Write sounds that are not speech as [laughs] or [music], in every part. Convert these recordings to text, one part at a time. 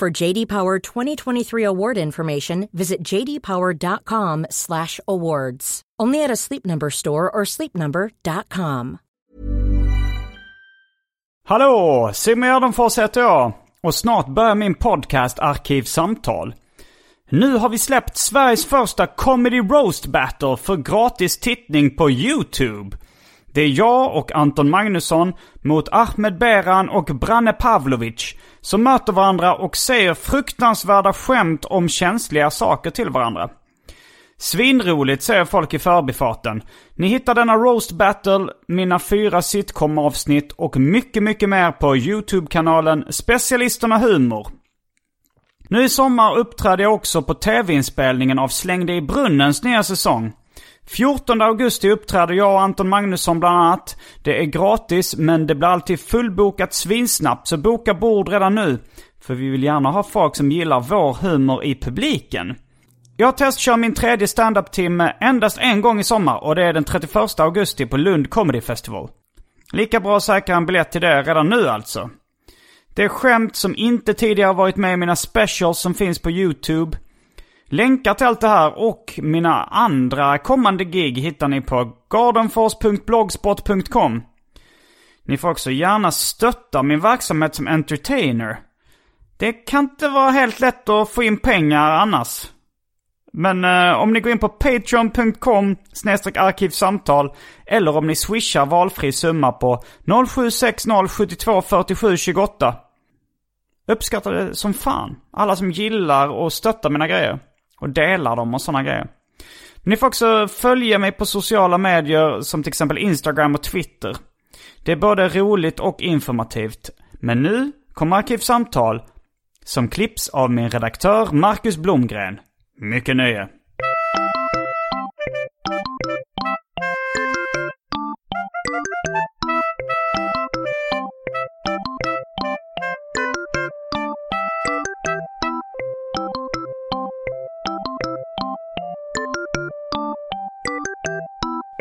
For JD Power 2023 award information, visit jdpower.com/awards. Only at a Sleep Number store or sleepnumber.com. Hallå! Simon Gärdenfors heter jag. Och snart börjar min podcast Arkivsamtal. Nu har vi släppt Sveriges första Comedy Roast Battle för gratis tittning på YouTube. Det är jag och Anton Magnusson mot Ahmed Beran och Branne Pavlovic som möter varandra och säger fruktansvärda skämt om känsliga saker till varandra. Svinroligt säger folk i förbifarten. Ni hittar denna roast battle, mina fyra sitcom-avsnitt och mycket, mycket mer på YouTube-kanalen Specialisterna Humor. Nu i sommar uppträder jag också på tv-inspelningen av Släng dig i brunnens nya säsong. 14 augusti uppträder jag och Anton Magnusson bland annat. Det är gratis men det blir alltid fullbokat svinsnabbt så boka bord redan nu. För vi vill gärna ha folk som gillar vår humor i publiken. Jag testkör min tredje standup-timme endast en gång i sommar och det är den 31 augusti på Lund Comedy Festival. Lika bra att säkra en biljett till det redan nu alltså. Det är skämt som inte tidigare varit med i mina specials som finns på YouTube. Länkar till allt det här och mina andra kommande gig hittar ni på gardenfors.blogspot.com. Ni får också gärna stötta min verksamhet som entertainer. Det kan inte vara helt lätt att få in pengar annars. Men eh, om ni går in på patreon.com arkivsamtal eller om ni swishar valfri summa på 0760 72 47 28. Uppskattar det som fan. Alla som gillar och stöttar mina grejer. Och delar dem och sådana grejer. Men ni får också följa mig på sociala medier som till exempel Instagram och Twitter. Det är både roligt och informativt. Men nu kommer Arkivsamtal som klipps av min redaktör Marcus Blomgren. Mycket nöje.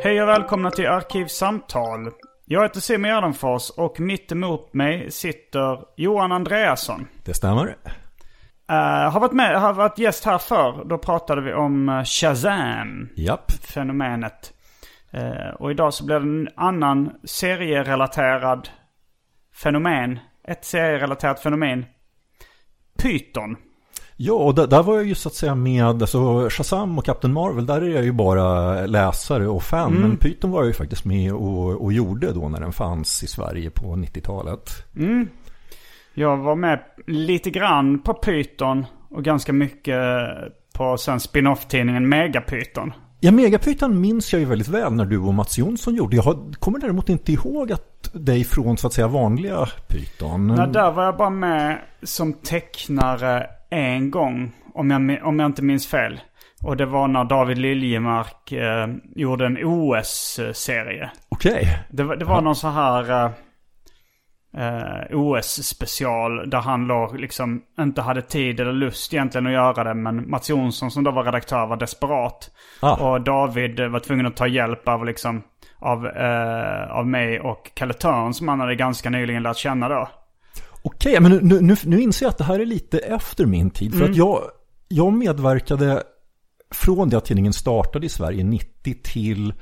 Hej och välkomna till Arkivsamtal. Jag heter Simon Gärdenfors och mitt emot mig sitter Johan Andreasson. Det stämmer. Uh, har varit med, har varit gäst här för. Då pratade vi om uh, Shazam. Japp. Fenomenet. Uh, och idag så blir det en annan serierelaterad fenomen. Ett serierelaterat fenomen. Python. Ja, och där, där, var jag ju så att säga med, alltså Shazam och Captain Marvel, där är jag ju bara läsare och fan. Mm. Men Python var jag ju faktiskt med och, och gjorde då när den fanns i Sverige på 90-talet. Mm. Jag var med lite grann på Python och ganska mycket på sen spin-off-tidningen Megapython. Ja, Megapython minns jag ju väldigt väl när du och Mats Jonsson gjorde. Jag kommer däremot inte ihåg att dig från så att säga vanliga Python. Nej, där var jag bara med som tecknare en gång. Om jag, om jag inte minns fel. Och det var när David Liljemark eh, gjorde en OS-serie. Okej. Okay. Det, det, var någon så här... Eh, eh, OS-special där han låg liksom inte hade tid eller lust egentligen att göra det. Men Mats Jonsson som då var redaktör var desperat. Ah. Och David var tvungen att ta hjälp av liksom av, eh, av mig och Kalle Törn som han hade ganska nyligen lärt känna då. Okej, men nu, nu, nu inser jag att det här är lite efter min tid. För mm. att jag, jag medverkade från det att tidningen startade i Sverige 90 till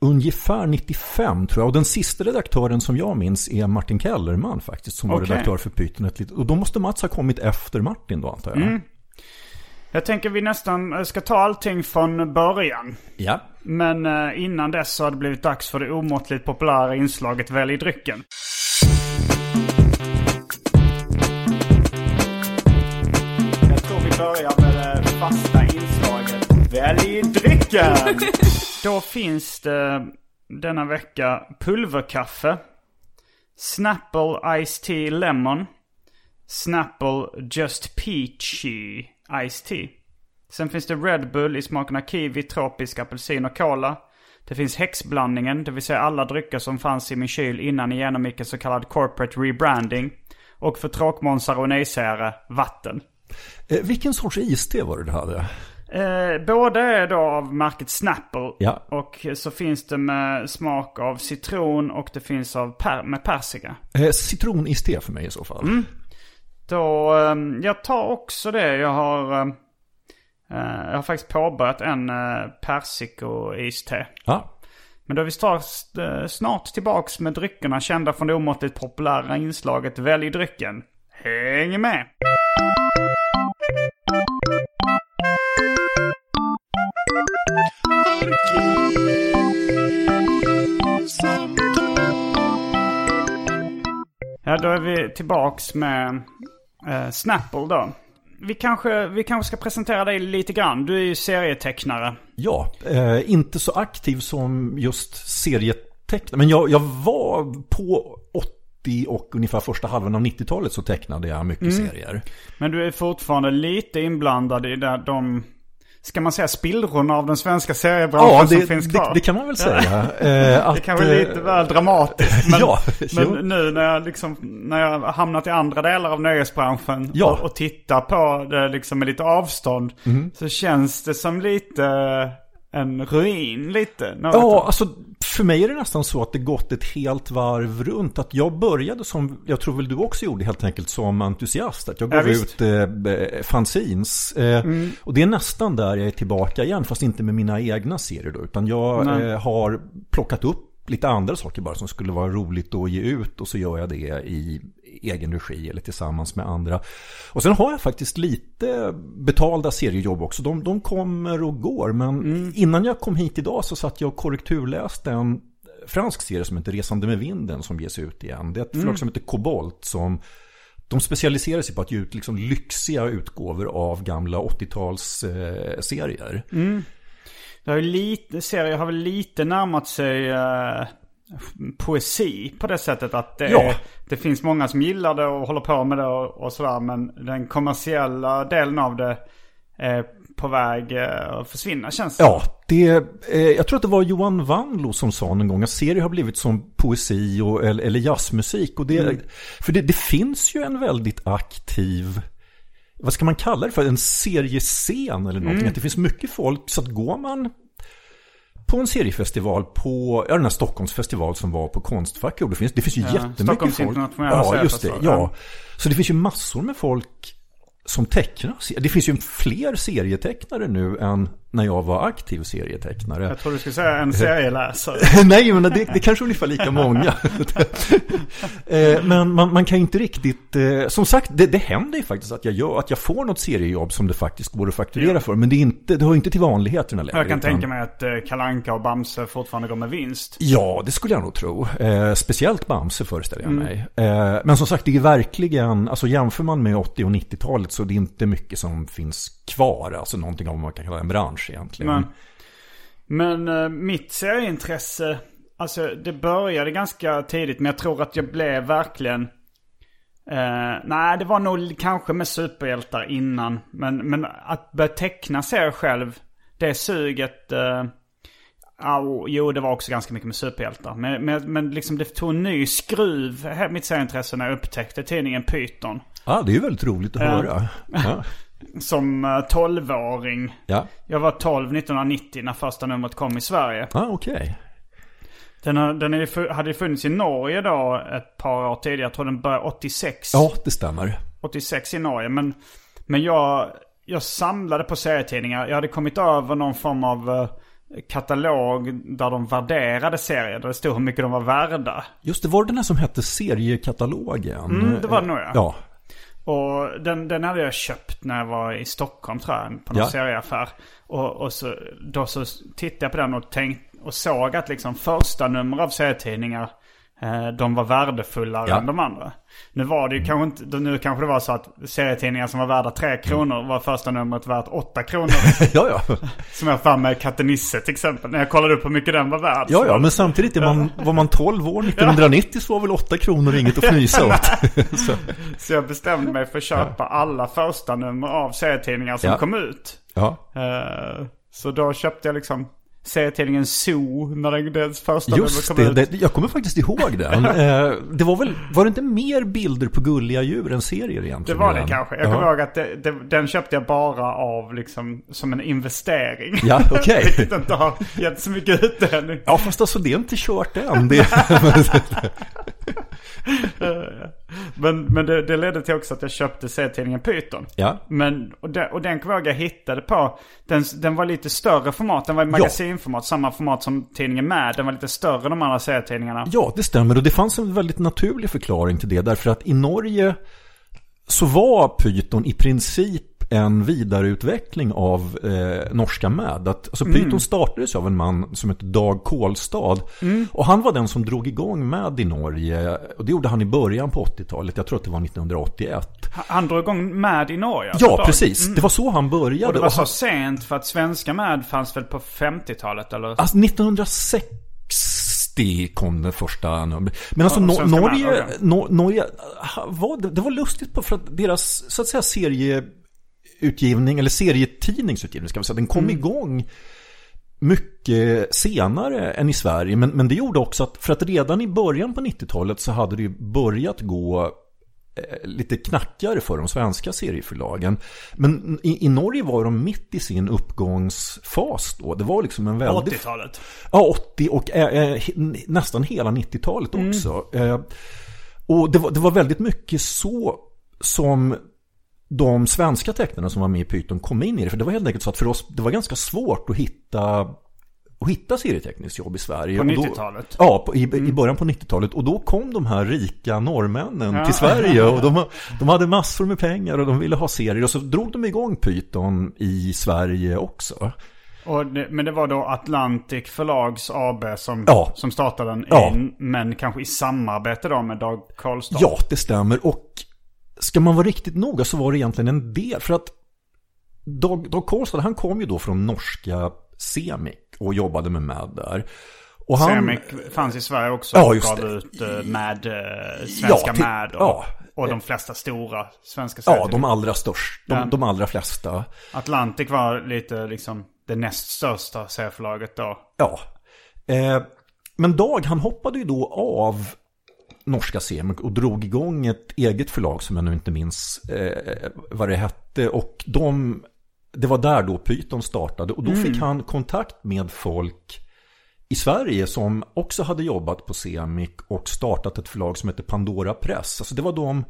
ungefär 95 tror jag. Och den sista redaktören som jag minns är Martin Kellerman faktiskt. Som var Okej. redaktör för Pyton. Och då måste Mats ha kommit efter Martin då antar jag. Jag tänker vi nästan eh, ska ta allting från början. Ja. Men eh, innan dess så har det blivit dags för det omåttligt populära inslaget Välj drycken. Börja med det fasta inslaget Välj drycken! [laughs] Då finns det denna vecka pulverkaffe, Snapple Ice Tea Lemon, Snapple Just Peachy Ice Tea. Sen finns det Red Bull i smakerna kiwi, tropisk, apelsin och cola. Det finns häxblandningen, det vill säga alla drycker som fanns i min kyl innan jag genomgick en så kallad corporate rebranding. Och för tråkmånsar och nejsägare, vatten. Eh, vilken sorts iste var det du hade? Eh, båda är då av märket Snapple. Ja. Och så finns det med smak av citron och det finns av per- med persika. Eh, citroniste för mig i så fall. Mm. Då, eh, jag tar också det. Jag har, eh, eh, jag har faktiskt påbörjat en eh, persiko-iste. Ja. Men då är vi strax, eh, snart tillbaks med dryckerna kända från det omåttligt populära inslaget Välj drycken. Häng med! Ja, då är vi tillbaks med eh, Snapple då. Vi kanske, vi kanske ska presentera dig lite grann. Du är ju serietecknare. Ja, eh, inte så aktiv som just serietecknare. Men jag, jag var på 80 och ungefär första halvan av 90-talet så tecknade jag mycket serier. Men du är fortfarande lite inblandad i det, de, ska man säga spillrorna av den svenska seriebranschen Ja, som det, finns det, kvar? det kan man väl säga. [laughs] Eh, Det att, kanske är lite eh, väl dramatiskt. [laughs] Men, Ja, men nu när jag, liksom, när jag hamnat i andra delar av nöjesbranschen Ja. och, och tittar på det liksom med lite avstånd. Mhm. Så känns det som lite en ruin lite. Ja, alltså för mig är det nästan så att det gått ett helt varv runt. Att jag började som, jag tror väl du också gjorde helt enkelt, som entusiast. Att jag gav Ja, ut eh, fanzines. Eh, Och det är nästan där jag är tillbaka igen, fast inte med mina egna serier då. Utan jag eh, har plockat upp lite andra saker bara som skulle vara roligt att ge ut. Och så gör jag det i egen regi eller tillsammans med andra. Och sen har jag faktiskt lite betalda seriejobb också. De, de kommer och går. Men innan jag kom hit idag så satt jag och korrekturläste en fransk serie som heter Resande med vinden som ges ut igen. Det är ett förlag som heter Kobolt som de specialiserar sig på att ge ut liksom lyxiga utgåvor av gamla 80-tals eh. Det har ju lite, serier har väl lite närmat sig eh, poesi på det sättet att det, Ja. är, det finns många som gillar det och håller på med det och, och sådär. Men den kommersiella delen av det är på väg eh, att försvinna känns det Ja, det, eh, jag tror att det var Johan Wanlo som sa någon gång att serier har blivit som poesi och, eller, eller jazzmusik. Och det, För det, det finns ju en väldigt aktiv, vad ska man kalla det för, en seriescen eller någonting. Att det finns mycket folk, så att går man på en seriefestival på, ja den här Stockholmsfestival som var på Konstfack. Det finns, det finns ju jättemycket Stockholms folk. Ja, just det. seriefestival, Ja. Så det finns ju massor med folk som tecknar. Det finns ju fler serietecknare nu än när jag var aktiv serietecknare. Jag tror du skulle säga en serieläsare. [laughs] Nej, men det, det kanske är ungefär lika många. [laughs] Eh, men man, man kan ju inte riktigt... eh, Som sagt, det, det händer ju faktiskt att jag, gör, att jag får något seriejobb som det faktiskt går att fakturera för. Men det, är inte, det hör inte till vanligheterna längre. Jag kan utan- tänka mig att eh, Kalanka och Bamse fortfarande går med vinst. Ja, det skulle jag nog tro. Eh, speciellt Bamse föreställer jag Mm. mig. Eh, men som sagt, det är verkligen, alltså jämför man med 80 och 90-talet så det är inte mycket som finns kvar. Alltså någonting av vad man kan kalla en bransch egentligen. Men, men eh, mitt serieintresse, alltså det började ganska tidigt. Men jag tror att jag blev verkligen... Eh, nej, det var nog kanske med superhjältar innan. Men, men att börja teckna serier själv, det suget... Eh, ja, jo, det var också ganska mycket med superhjältar. Men, men, men liksom det tog en ny skruv, mitt serieintresse, när jag upptäckte tidningen Python. Ja, det är ju väldigt roligt att Ja. höra. Ja. [laughs] Som eh, 12-åring. Ja, Jag var 12 1990 när första numret kom i Sverige. ah, okej. Den, har, den är, hade ju funnits i Norge då ett par år tidigare. Jag tror den började 86. Ja, det stämmer. 86 i Norge. Men, men jag, jag samlade på serietidningar. Jag hade kommit över någon form av eh, katalog där de värderade serier. Där det stod hur mycket de var värda. Just det, var det den här som hette seriekatalogen? Mm, det var det nog ja. Ja, Och den, den hade jag köpt när jag var i Stockholm tror jag. På någon Ja. serieaffär. Och, och så, då så tittade jag på den och, tänkt, och såg att liksom första nummer av serietidningar. Eh, de var värdefullare Ja. än de andra. Nu var det ju kanske inte, nu kanske det var så att serietidningar som var värda 3 kronor var första numret värt 8 kronor. [laughs] ja, ja. som jag fann med Katte Nisse till exempel. När jag kollade upp hur mycket den var värd. Ja, ja, men samtidigt man, var man 12 år 1990 så var väl 8 kronor inget att fnysa [laughs] åt. så, Så jag bestämde mig för att köpa alla första nummer av serietidningar som Ja. kom ut. ja. Eh, så då köpte jag liksom serietidningen Zoo när den, dess första Just kom det, ut. det, jag kommer faktiskt ihåg den. [laughs] Eh, det var väl, var det inte mer bilder på gulliga djur än serier Det egentligen? var i det kanske. Jag Ja. kommer ihåg att det, det, den köpte jag bara av liksom som en investering. Ja, okej. [laughs] Vilket inte har gett så mycket utdelning. Ja, fast alltså det är inte kört än. Det, [laughs] Men, men det, det ledde till också att jag köpte serietidningen Python. ja. Men, och den, och den kommer jag hittade på. Den, den var lite större format. Den var i magasinformat. Samma format som tidningen med. Den var lite större än de andra serietidningarna. ja, det stämmer. Och det fanns en väldigt naturlig förklaring till det. Därför att i Norge så var Python i princip en vidareutveckling av eh, norska MAD. Att, alltså Python startades av en man som hette Dag Kolstad. Och han var den som drog igång MAD i Norge. Och det gjorde han i början på 80-talet. Jag tror att det var 1981. Han- drog igång med i Norge. alltså, Ja, då. precis. Det var så han började. Och det var Och så han, sent för att svenska med fanns väl på 50-talet eller? alltså 1960 kom det första numret. Men alltså Ja, Norge, MAD, Norge ha- var, det, var lustigt på för att deras så att säga serieutgivning eller serietidningsutgivning ska vi säga, den kom Mm. igång mycket senare än i Sverige. Men, men det gjorde också att, för att redan i början på 90-talet så hade det ju börjat gå eh, lite knackigare för de svenska serieförlagen. Men i, i Norge var de mitt i sin uppgångsfas då. Det var liksom en väldigt... 80-talet. Ja, 80 och eh, eh, nästan hela 90-talet också. Eh, och det var, det var väldigt mycket så som de svenska tecknarna som var med i Python kom in i det. För det var helt enkelt så att för oss, det var ganska svårt att hitta att hitta serieteckningsjobb i Sverige. På Och då- 90-talet? Ja, på, i, i början på 90-talet. Och då kom de här rika norrmännen till Sverige. Och de, [laughs] de hade massor med pengar och de ville ha serier. Och så drog de igång Python i Sverige också. Och det, men det var då Atlantic Förlags AB som, Ja. som startade den. Ja. Men kanske i samarbete då med Dag Karlstad. Ja, det stämmer. Och ska man vara riktigt noga så var det egentligen en del. För att Dag, Dag Kolstad, han kom ju då från norska Semik och jobbade med MAD där. Och han, Semik fanns i Sverige också Ja, och just gav det. ut eh, med eh, svenska Ja, till- med och, ja. och de flesta stora svenska Ja, serietidningar. de allra störst. De, Ja. de allra flesta. Atlantic var lite liksom det näst största serieförlaget då. Ja. Eh, men Dag, han hoppade ju då av norska Semik och drog igång ett eget förlag som jag nu inte minns eh, vad det hette. Och de, det var där då Python startade. Och då fick han kontakt med folk i Sverige som också hade jobbat på Semik och startat ett förlag som heter Pandora Press. Alltså det var de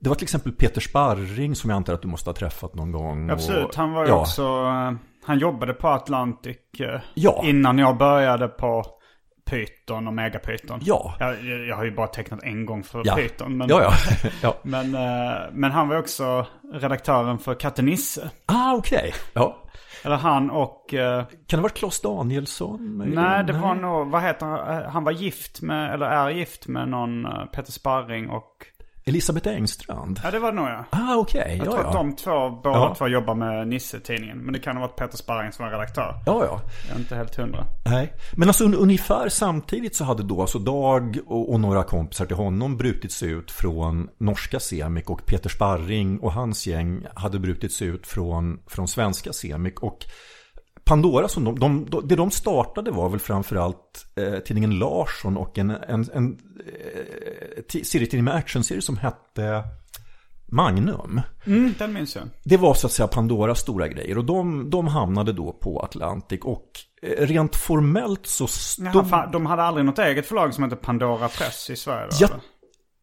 det var till exempel Peter Sparring som jag antar att du måste ha träffat någon gång. Absolut, och, han var ju ja, också... eh, Han jobbade på Atlantic eh, Ja. innan jag började på Python och Megapython. Ja. Jag, jag har ju bara tecknat en gång för Ja. Python. Men, Ja, ja. [laughs] ja. Men, eh, men han var också redaktören för Katte Nisse. Ah, okej. Ja. Eller han och... eh, Kan det ha varit Claes Danielsson? nej, det var nog... Vad heter han? Eh, Han var gift med, eller är gift med någon Peter Sparring och... Elisabeth Engstrand? Ja, det var det nog ja. Ah, okej. Jag Ja, tror att ja. de två, båda Ja. två jobbar med Nisse-tidningen. Men det kan ha varit Peter Sparring som var redaktör. Ja, ja. Jag är inte helt hundra. Nej. Men alltså un- ungefär samtidigt så hade då alltså Dag och, och några kompisar till honom brutit sig ut från norska Semik och Peter Sparring och hans gäng hade brutit sig ut från, från svenska Semik och Pandora som de, de, de, det de startade var väl framförallt eh, tidningen Larsson och en, en, en eh, serietidning med actionserie som hette Magnum. Mm, den minns jag. Det var så att säga Pandoras stora grejer och de, de hamnade då på Atlantic och eh, rent formellt så Jaha, stod... fan, de hade aldrig något eget förlag som hette Pandora Press i Sverige då, Ja,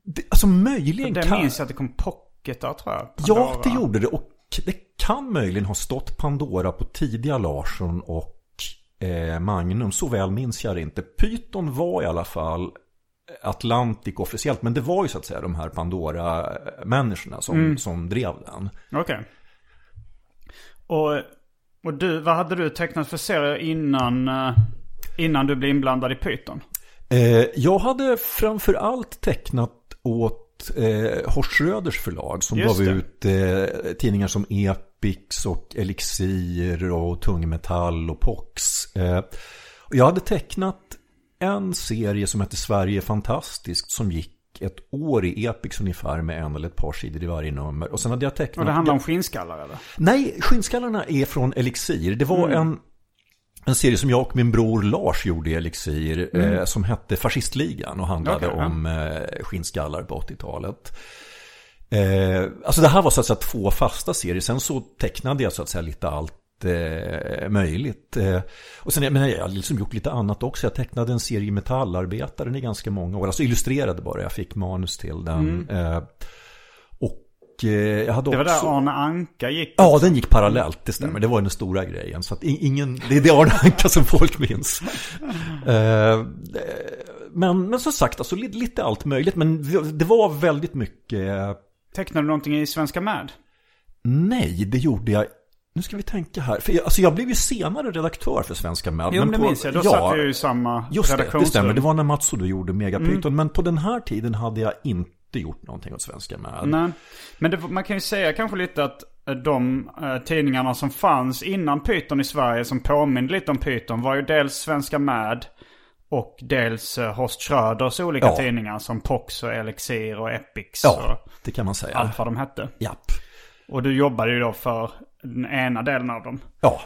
det, alltså möjligen Det kan... minns jag att det kom pocketar tror jag. Ja, Pandora. det gjorde det och det kan möjligen ha stått Pandora på tidiga Larsson och eh, Magnum. Så väl minns jag det inte. Python var i alla fall Atlantic officiellt. Men det var ju så att säga de här Pandora-människorna som, Mm. som drev den. Okej. Och, och du, vad hade du tecknat för serier innan, eh, innan du blev inblandad i Python? Eh, jag hade framförallt tecknat åt eh, Horst förlag som Just gav det. ut eh, tidningar som Epix och Elixir och Tungmetall och Pox. Eh, jag hade tecknat en serie som hette Sverige fantastiskt som gick ett år i Epix ungefär med en eller ett par sidor i varje nummer. Och sen hade jag tecknat... Och det handlar om skinnskallar eller? Nej, Skinnskallarna är från Elixir. Det var en, en serie som jag och min bror Lars gjorde i Elixir. Eh, som hette Fascistligan och handlade ja. om eh, skinnskallar på 80-talet. Eh, alltså det här var så att säga två fasta serier. Sen så tecknade jag så att säga lite allt eh, möjligt. Eh, och sen menar, jag har liksom gjort lite annat också. Jag tecknade en serie Metallarbetaren i ganska många år. Alltså illustrerade bara. Jag fick manus till den. Och eh, jag hade Det var också... där Arne Anka gick. Ja, den gick parallellt, det stämmer. Det var den stora grejen. Så att ingen, det är det Arne Anka som folk minns. [laughs] Eh, men, men som sagt, alltså, lite, allt möjligt. Men det var väldigt mycket... Tecknade du någonting i Svenska Mad? Nej, det gjorde jag nu ska vi tänka här. För jag, alltså jag blev ju senare redaktör för Svenska Mad. Jo, men det på- minns jag. Då satt vi ju i samma Just det, det stämmer. Det var när Mats och du gjorde Megapyton. Men på den här tiden hade jag inte gjort någonting åt Svenska Mad. Nej. Men det, man kan ju säga kanske lite att eh, de eh, tidningarna som fanns innan Python i Sverige som påminde lite om Python var ju dels Svenska Mad och dels uh, Horst Schröders olika Ja. tidningar som Pox och Elixir och Epix Ja, och det kan man säga. allt vad de hette. Japp. Och du jobbade ju då för den ena delen av dem. Ja,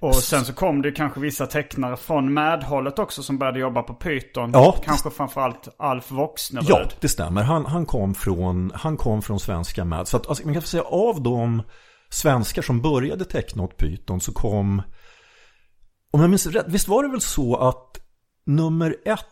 Och sen så kom det kanske vissa tecknare från Mad-hållet också som började jobba på Python. Ja. Kanske framförallt Alf Voxneröd. Ja, det stämmer. Han, han, kom, från, han kom från svenska med. Så att, alltså, man kan säga av de svenskar som började teckna åt Python så kom, om jag minns rätt, visst var det väl så att nummer ett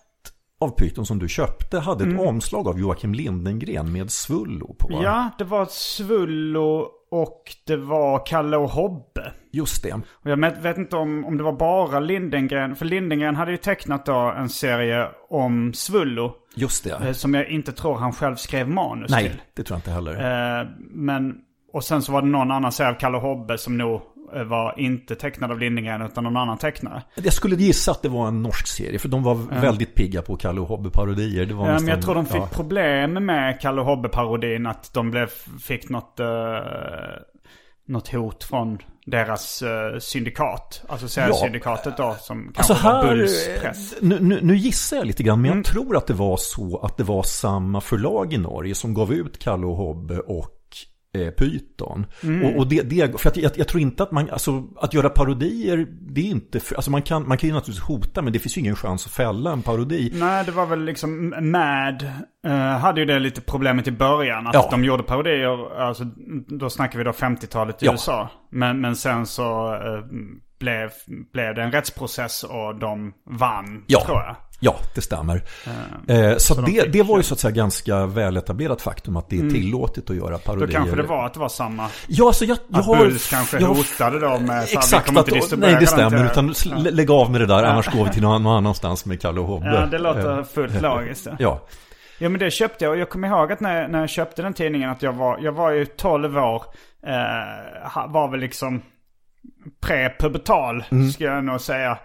av Python som du köpte hade ett omslag av Joakim Lindengren med Svullo på. Mm. Ja, det var Svullo och det var Kalle och Hobbe. Just det. Och jag vet inte om, om det var bara Lindengren. För Lindengren hade ju tecknat då en serie om Svullo. Just det. eh, Som jag inte tror han själv skrev manus Nej, till. det tror jag inte heller. Eh, men, och sen så var det någon annan serie av Kalle och Hobbe som nog var inte tecknad av Lindengren utan någon annan tecknare. Jag skulle gissa att det var en norsk serie, för de var väldigt pigga på Kalle och. Det var Ja, men nästan- jag tror de fick ja. problem med Kalle och Hobbe-parodin. Att de blev, fick något, uh, något hot från deras uh, syndikat. Alltså seriesyndikatet då som kanske Alltså var här, Bulls press. nu, nu, nu gissar jag lite grann, men Mm. jag tror att det var så att det var samma förlag i Norge som gav ut Kalle och Hobbe och eh, Python. Mm. Och, och det, det, för att jag, jag tror inte att man, alltså att göra parodier, det är inte, för, alltså man kan, man kan ju naturligtvis hota, men det finns ju ingen chans att fälla en parodi. Nej, det var väl liksom Mad eh, hade ju det lite problemet i början. Att Ja. de gjorde parodier, alltså då snackar vi då 50-talet i Ja. USA. Men, men sen så eh, blev, blev det en rättsprocess och de vann, Ja. tror jag. Ja, det stämmer. Eh, så de det, det var ju så att säga ganska väletablerat faktum att det är tillåtet att göra parodier. Då kanske det var att det var samma. Ja, alltså jag, jag Att har... Bulls kanske jag hotade då med så Exakt, att, distribuera nej det stämmer. Utan lägg av med det där, annars går vi till någon annanstans med Kalle och Hobbe. Ja, det låter Eh, fullt logiskt. Ja. Ja, men det köpte jag. Och jag kommer ihåg att när, när jag köpte den tidningen att jag var, jag var ju 12 år. Eh, var väl liksom prepubertal, Mm. ska jag nog säga.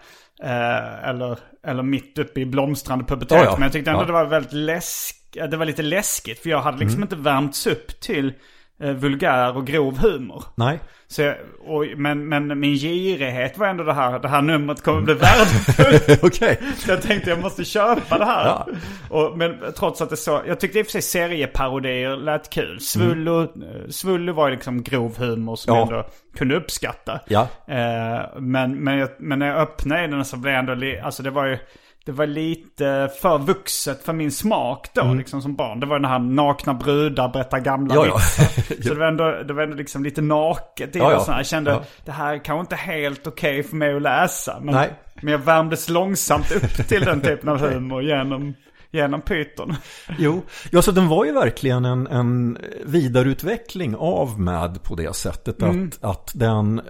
Eh, eller, eller mitt uppe i blomstrande pubertet. Ja, ja. Men jag tyckte ändå Ja. det var väldigt läsk, det var lite läskigt. För jag hade Mm. liksom inte värmts upp till vulgär och grov humor. nej. Så jag, och, men, men min girighet var ändå det här, det här numret kommer bli värdefullt. [laughs] Okej. Så jag tänkte jag måste köpa det här. Ja. Och, men trots att det så, jag tyckte i och för sig serieparodier lät kul. Svullo, eh, Svullo var ju liksom grov humor som Ja. jag ändå kunde uppskatta. Ja. Eh, men, men, jag, men när jag öppnade den så blev jag ändå, li, alltså det var ju, det var lite för vuxet för min smak då, liksom som barn. Det var den här nakna brudar berättar gamla Mm. Ja, ja. [laughs] Så det var ändå, det var ändå liksom lite naket i Ja, ja. Jag kände, Ja. det här är kanske inte helt okej för mig att läsa. Men, Nej. men jag värmdes långsamt upp till den typen av [laughs] humor genom, genom Python. Jo, ja, så den var ju verkligen en, en vidareutveckling av MAD på det sättet att, Mm. att den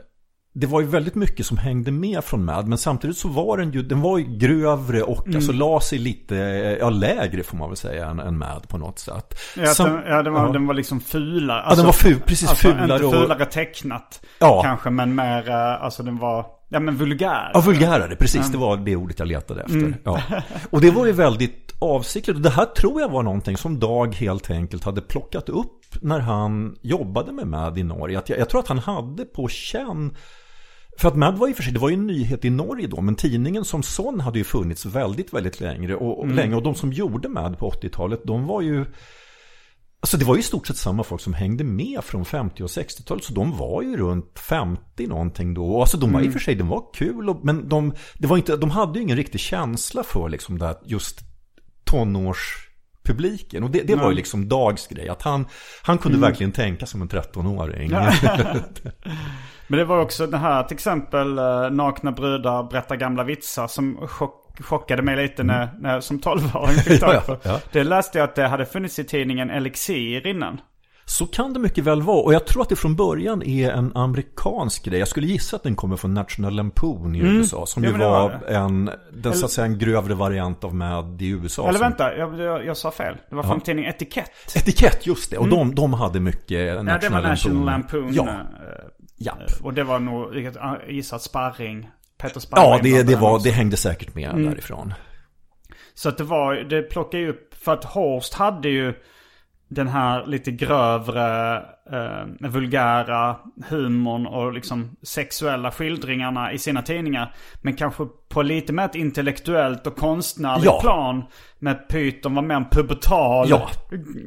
det var ju väldigt mycket som hängde med från Mad Men samtidigt så var den ju, den var ju grövre och mm. alltså la sig lite, ja lägre får man väl säga än, än Mad på något sätt. Ja, Sam, den, ja, den, var, ja. den var liksom fulare. Alltså, ja den var ful, precis alltså, fulare. Inte fulare och... tecknat ja. kanske men mer, eh, alltså den var Ja men vulgär. Ja vulgärare, precis. Mm. Det var det ordet jag letade efter. Mm. Ja. [laughs] Och det var ju väldigt avsiktligt. Det här tror jag var någonting som Dag helt enkelt hade plockat upp när han jobbade med MAD i Norge. jag, jag tror att han hade på känn för att MAD var i och för sig, det var ju en nyhet i Norge då, men tidningen som sån hade ju funnits väldigt, väldigt längre. Och, mm. länge. och de som gjorde MAD på 80-talet, de var ju Alltså det var ju i stort sett samma folk som hängde med från 50 och 60-talet. Så de var ju runt 50 någonting då. Och alltså de var mm. i och för sig, de var kul. Och, men de, det var inte, de hade ju ingen riktig känsla för liksom det här, just tonårspubliken. Och det, det var ju liksom Dags grej. Att han, han kunde mm. verkligen tänka som en 13-åring. [laughs] men det var också det här till exempel eh, Nakna brudar berättar gamla vitsar som chock chockade mig lite när, mm. när som 12-åring [laughs] fick tag på. ja, ja. Det läste jag att det hade funnits i tidningen Elixir innan. Så kan det mycket väl vara. Och jag tror att det från början är en amerikansk grej. Jag skulle gissa att den kommer från National Lampoon i mm. USA. Som ju var, var en, den, så att säga, en grövre variant av Mad i USA. Eller som... vänta, jag, jag, jag, sa fel. Det var från tidningen Etikett. Etikett, just det. Och mm. de, de hade mycket National ja, det var National Lampoon. Lampoon. Ja. Eh, ja. Och det var nog, jag gissar sparring Peter Sparring. Ja, det, det, var, det hängde säkert med mm. därifrån. Så att det var, det plockade ju upp, för att Horst hade ju den här lite grövre, eh, vulgära humorn och liksom sexuella skildringarna i sina tidningar. Men kanske på lite mer ett intellektuellt och konstnärligt ja. plan. Med Python var mer en pubertal, ja.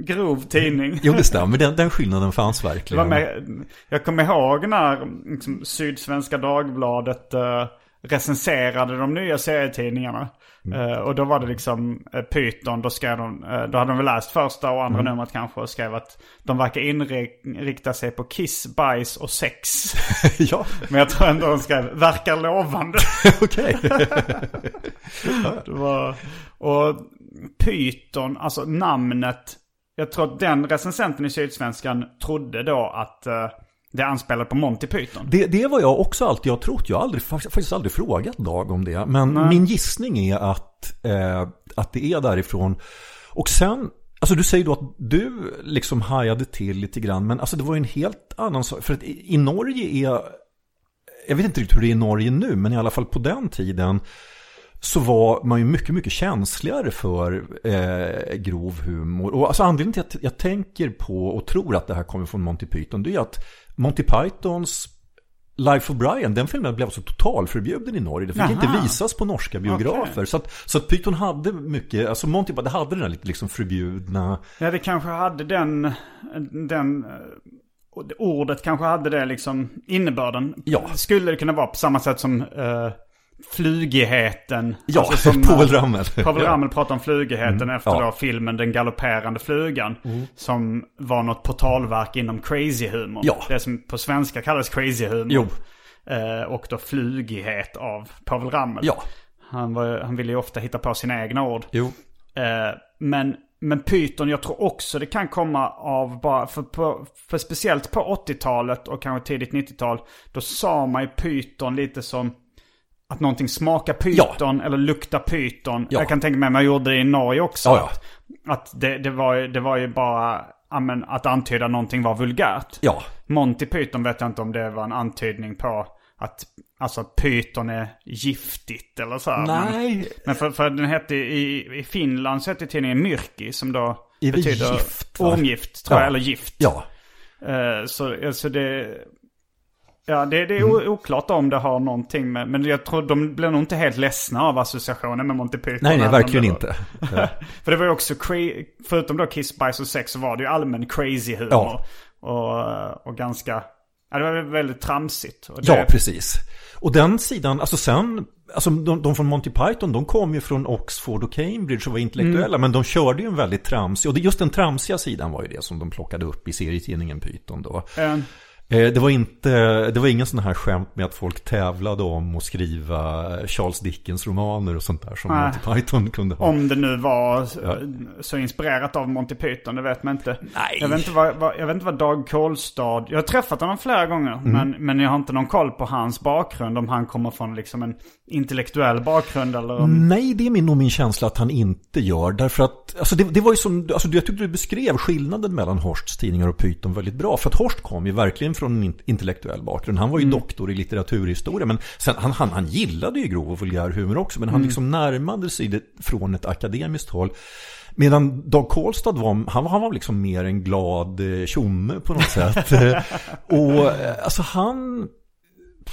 grov tidning. Jo det stämmer, den, den skillnaden fanns verkligen. Med, jag kommer ihåg när liksom, Sydsvenska Dagbladet eh, recenserade de nya serietidningarna. Mm. Uh, och då var det liksom uh, Python, då, skrev de, uh, då hade de väl läst första och andra mm. numret kanske och skrev att de verkar inrikta sig på kiss, bajs och sex. [laughs] ja. Men jag tror ändå de skrev verkar lovande. [laughs] Okej. [laughs] och Python, alltså namnet. Jag tror att den recensenten i Sydsvenskan trodde då att det anspelar på Monty Python. Det, det var jag också alltid har trott. Jag har aldrig, faktiskt aldrig frågat Dag om det. Men Nej. min gissning är att, eh, att det är därifrån. Och sen, alltså du säger då att du liksom hajade till lite grann. Men alltså det var ju en helt annan sak. För att i, i Norge är, jag vet inte riktigt hur det är i Norge nu. Men i alla fall på den tiden så var man ju mycket, mycket känsligare för eh, grov humor. Och alltså anledningen till att jag tänker på och tror att det här kommer från Monty Python, det är att Monty Pythons Life of Brian, den filmen blev alltså totalförbjuden i Norge. Det fick Aha. inte visas på norska biografer. Okay. Så, att, så att Python hade mycket, alltså Monty det hade den där lite liksom förbjudna... Ja, det kanske hade den, den ordet kanske hade det liksom innebörden. Ja. Skulle det kunna vara på samma sätt som uh, flugigheten. Ja, alltså som, [laughs] Povel Ramel. Povel Ramel pratar om flugigheten mm, efter ja. då filmen Den galopperande flugan. Mm. Som var något portalverk inom crazy humor. Ja. Det som på svenska kallas crazy humor. Jo. Eh, och då flugighet av Povel Ramel. Ja. Han, var, han ville ju ofta hitta på sina egna ord. Jo. Eh, men, men Python, jag tror också det kan komma av bara, för, på, för speciellt på 80-talet och kanske tidigt 90-tal. Då sa man ju Python lite som att någonting smakar pyton ja. eller luktar pyton. Ja. Jag kan tänka mig att man gjorde det i Norge också. Ja, att det, det, var, det var ju bara amen, att antyda någonting var vulgärt. Ja. Monty Python vet jag inte om det var en antydning på att alltså, pyton är giftigt eller så. Nej. Men, men för, för den hette i, i Finland så hette tidningen Myrki som då är betyder gift, ormgift tror jag, eller gift. Ja. Uh, så alltså det... Ja, det, det är mm. oklart om det har någonting med... Men jag tror de blir nog inte helt ledsna av associationen med Monty Python. Nej, nej, verkligen inte. [laughs] För det var ju också, förutom då Kiss, Bajs och Sex så var det ju allmän crazy humor. Ja. Och, och ganska... Ja, det var väldigt tramsigt. Det... Ja, precis. Och den sidan, alltså sen, alltså de, de, från Monty Python, de kom ju från Oxford och Cambridge och var intellektuella. Mm. Men de körde ju en väldigt tramsig, och just den tramsiga sidan var ju det som de plockade upp i serietidningen Python då. Mm. Eh, Det var, inte, det var ingen sån här skämt med att folk tävlade om att skriva Charles Dickens romaner och sånt där som Nej. Monty Python kunde ha. Om det nu var så, så inspirerat av Monty Python, det vet man inte. Nej. Jag vet inte vad, vad, jag vet inte vad Dag Kolstad... Jag har träffat honom flera gånger. Mm. Men, men jag har inte någon koll på hans bakgrund. Om han kommer från liksom en intellektuell bakgrund eller om... Nej, det är min, nog min känsla att han inte gör. Därför att, alltså det, det var ju som, alltså jag tyckte du beskrev skillnaden mellan Horsts tidningar och Python väldigt bra. För att Horst kom ju verkligen från en in- intellektuell bakgrund. Han var ju doktor i litteraturhistoria. Men sen, han, han, han gillade ju grov och vulgär humor också. Men han liksom närmade sig det från ett akademiskt håll. Medan Dag Kolstad var, han, han var liksom mer en glad eh, tjomme på något sätt. [laughs] Eh, och eh, alltså han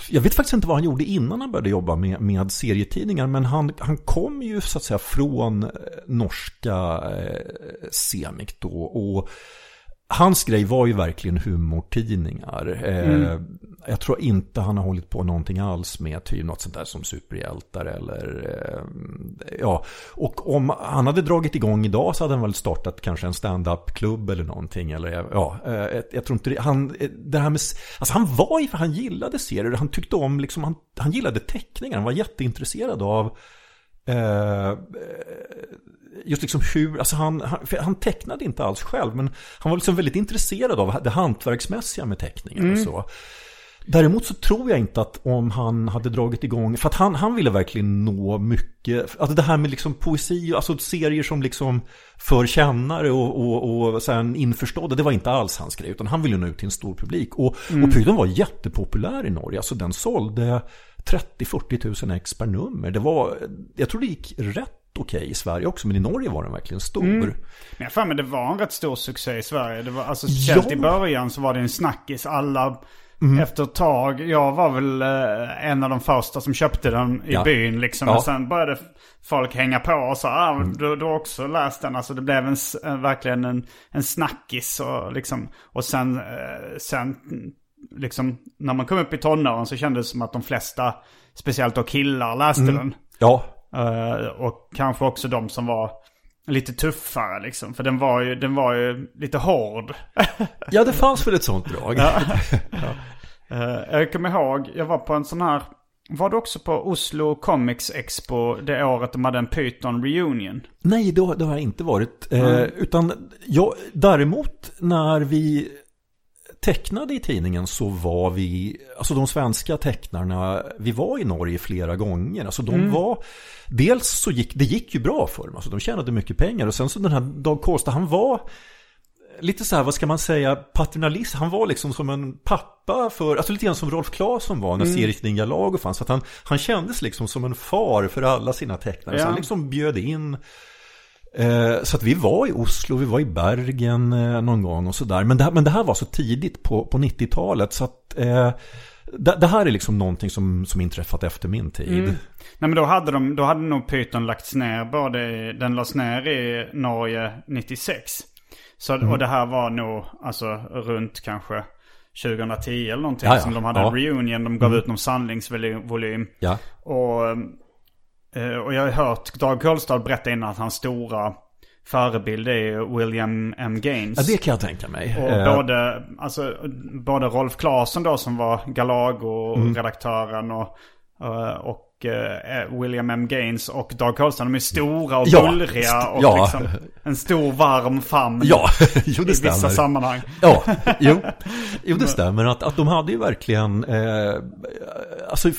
jag vet faktiskt inte vad han gjorde innan han började jobba med, med serietidningar. Men han, han kom ju så att säga från norska eh, Semik då. Och hans grej var ju verkligen humortidningar. Eh, Jag tror inte han har hållit på någonting alls med typ något sånt där som superhjältar eller eh, ja. Och om han hade dragit igång idag så hade han väl startat kanske en stand-up-klubb eller någonting. Eller ja, eh, jag, tror inte det, han, det här med, alltså han var ju, för han gillade serier, han tyckte om liksom, han, han gillade teckningar, han var jätteintresserad av eh, just liksom hur, alltså han, han, han tecknade inte alls själv men han var liksom väldigt intresserad av det hantverksmässiga med teckningar och så. Däremot så tror jag inte att om han hade dragit igång, för att han, han ville verkligen nå mycket, alltså det här med liksom poesi, alltså serier som liksom för kännare och, och, och så här en införstådda, det var inte alls hans grej, utan han ville nå ut till en stor publik. Och, och Python var jättepopulär i Norge, alltså den sålde 30-40 000 ex per nummer. Det var, jag tror det gick rätt okej i Sverige också, men i Norge var den verkligen stor. Men jag för mig det var en rätt stor succé i Sverige. Det var, alltså speciellt Ja. i början så var det en snackis. Alla, Mm. efter ett tag, jag var väl eh, en av de första som köpte den i Ja. byn liksom. Ja. Mm. Och sen började folk hänga på och sa, ah, du, du har också läst den. Alltså det blev en, en, verkligen en, en snackis och liksom. Och sen, eh, sen liksom, när man kom upp i tonåren så kändes det som att de flesta, speciellt då killar, läste Mm. den. Ja, Eh, och kanske också de som var lite tuffare liksom. För den var ju, den var ju lite hård. [laughs] ja det fanns väl ett sånt drag. [laughs] Eh, jag kommer ihåg, jag var på en sån här, var du också på Oslo Comics Expo det året de hade en Python reunion? Nej, det har, det har jag inte varit. Eh, utan jag, däremot när vi tecknade i tidningen så var vi, alltså de svenska tecknarna, vi var i Norge flera gånger. Alltså de var, dels så gick, det gick ju bra för dem, alltså de tjänade mycket pengar. Och sen så den här Dag Kolstad, han var lite så här, vad ska man säga, paternalist. Han var liksom som en pappa för, alltså lite grann som Rolf Claesson var när mm. Serietidningar Lago fanns. Att han, han kändes liksom som en far för alla sina tecknare. Ja. Så han liksom bjöd in Så att vi var i Oslo, vi var i Bergen eh, någon gång och sådär. Men det, här- men det här var så tidigt på, på 90-talet så att eh, det, det här är liksom någonting som, som inträffat efter min tid. Nej men då hade de, då hade nog Python lagts ner både, den lades ner i Norge 96. Så, Mm. och det här var nog, alltså runt kanske 2010 eller någonting Ja, ja. som de hade Ja. en reunion. De gav ut någon samlingsvolym. Ja. Och, eh, och jag har hört Dag Kolstad berätta innan att hans stora förebild är William M. Gaines. ja, det kan jag tänka mig. Och Eh, både, alltså, både Rolf Claesson då som var Galago-redaktören och, eh, och eh, William M. Gaines och Dag Kolstad. De är stora och Ja, bullriga och ja. liksom en stor varm famn Ja, [laughs] jo i det vissa stämmer. sammanhang. Ja, jo, [laughs] jo det stämmer att, att de hade ju verkligen eh, Alltså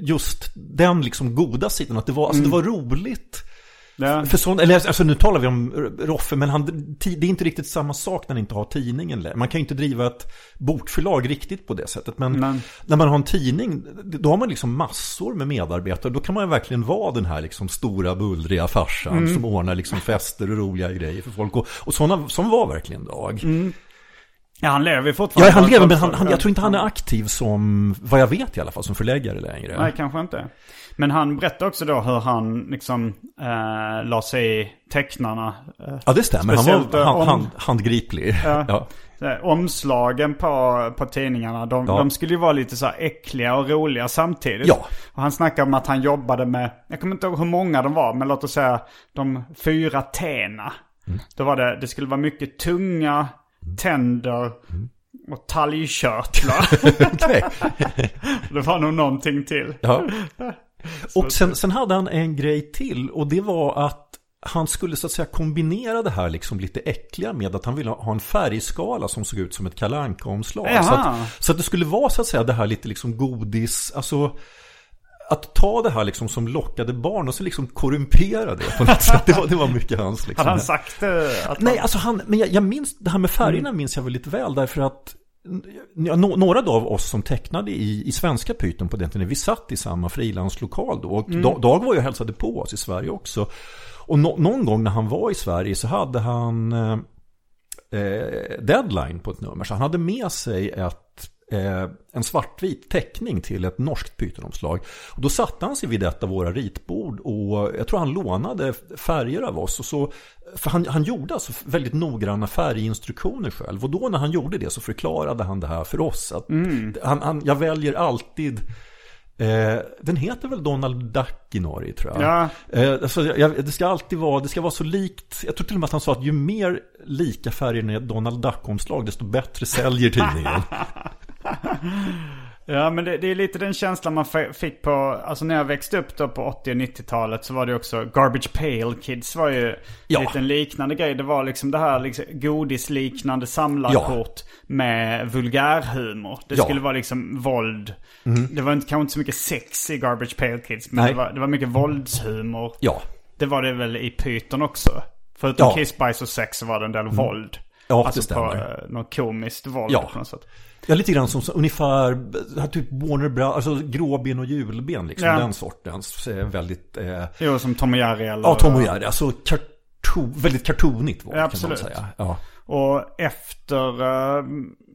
just den liksom goda sidan att det var, alltså, det var roligt Ja. För sån, eller alltså nu talar vi om Roffe men han, det är inte riktigt samma sak när han inte har tidningen längre. Man kan ju inte driva ett bokförlag riktigt på det sättet Men Men- när man har en tidning Då har man liksom massor med medarbetare Då kan man verkligen vara den här liksom stora bullriga farsan Mm. Som ordnar liksom fester och roliga grejer för folk Och, och sådana, som var verkligen Dag Ja, han lever fortfarande. Ja, han lever, men han, han, jag tror inte han är aktiv som, vad jag vet i alla fall, som förläggare längre. Nej, kanske inte. Men han berättade också då hur han liksom eh, la sig i tecknarna. Eh, Ja, det stämmer. Han var eh, hand, om- hand, handgriplig. Ja. [laughs] Ja. Här, omslagen på, på tidningarna, de, Ja. de skulle ju vara lite så här äckliga och roliga samtidigt. Ja. Och han snackade om att han jobbade med, jag kommer inte ihåg hur många de var, men låt oss säga de fyra T'na. Mm. Då var det, det skulle vara mycket tunga tänder och talgkörtlar. [laughs] [laughs] Det var nog någonting till. Ja. Och sen, sen hade han en grej till och det var att han skulle så att säga kombinera det här liksom lite äckliga med att han ville ha en färgskala som såg ut som ett kalanka omslag Jaha. så, att, så att det skulle vara så att säga det här lite liksom godis, alltså att ta det här liksom som lockade barn och så liksom korrumpera det på något [laughs] sätt. Det var, det var mycket hans liksom. Hade han sagt det? Att Nej, han... alltså han, men jag, jag minns, det här med färgerna minns jag väldigt väl därför att några av oss som tecknade i, i svenska pyton på den tiden, vi satt i samma frilanslokal då. Och Dag, Dag var ju och hälsade på oss i Sverige också. Och no, någon gång när han var i Sverige så hade han eh, eh, deadline på ett nummer. Så han hade med sig ett, en svartvit teckning till ett norskt pytonomslag. Och då satte han sig vid ett av våra ritbord och jag tror han lånade färger av oss. Och så, för han, han gjorde alltså väldigt noggranna färginstruktioner själv. Och då när han gjorde det så förklarade han det här för oss. Att han, han, jag väljer alltid Eh, den heter väl Donald Duck i Norge tror jag. Ja. Eh, alltså, jag, det ska alltid vara, det ska vara så likt. Jag tror till och med att han sa att ju mer lika färger ett Donald Duck-omslag desto bättre säljer tidningen. [laughs] [laughs] Ja men det, det är lite den känslan man fick på, alltså när jag växte upp då på 80 och 90-talet så var det också Garbage Pail Kids var ju Ja. lite en liknande grej. Det var liksom det här liksom godisliknande samlarkort med vulgärhumor. Det Ja. skulle vara liksom våld. Det var inte, kanske inte så mycket sex i Garbage Pail Kids men det var, det var mycket våldshumor. ja. Det var det väl i Python också. Förutom Ja. Kiss, Bajs och Sex så var det en del våld. Ja, det alltså på stämmer. eh, något komiskt våld Ja. på något sätt. Ja, lite grann som ungefär här typ Warner Brothers, alltså gråben och julben liksom. Ja. Den sortens eh, väldigt, eh, Jo, som Tom och Jerry eller... ja Tom och Jerry, alltså karton, väldigt kartonigt var det, Ja, kan man säga. Ja. Och efter, eh,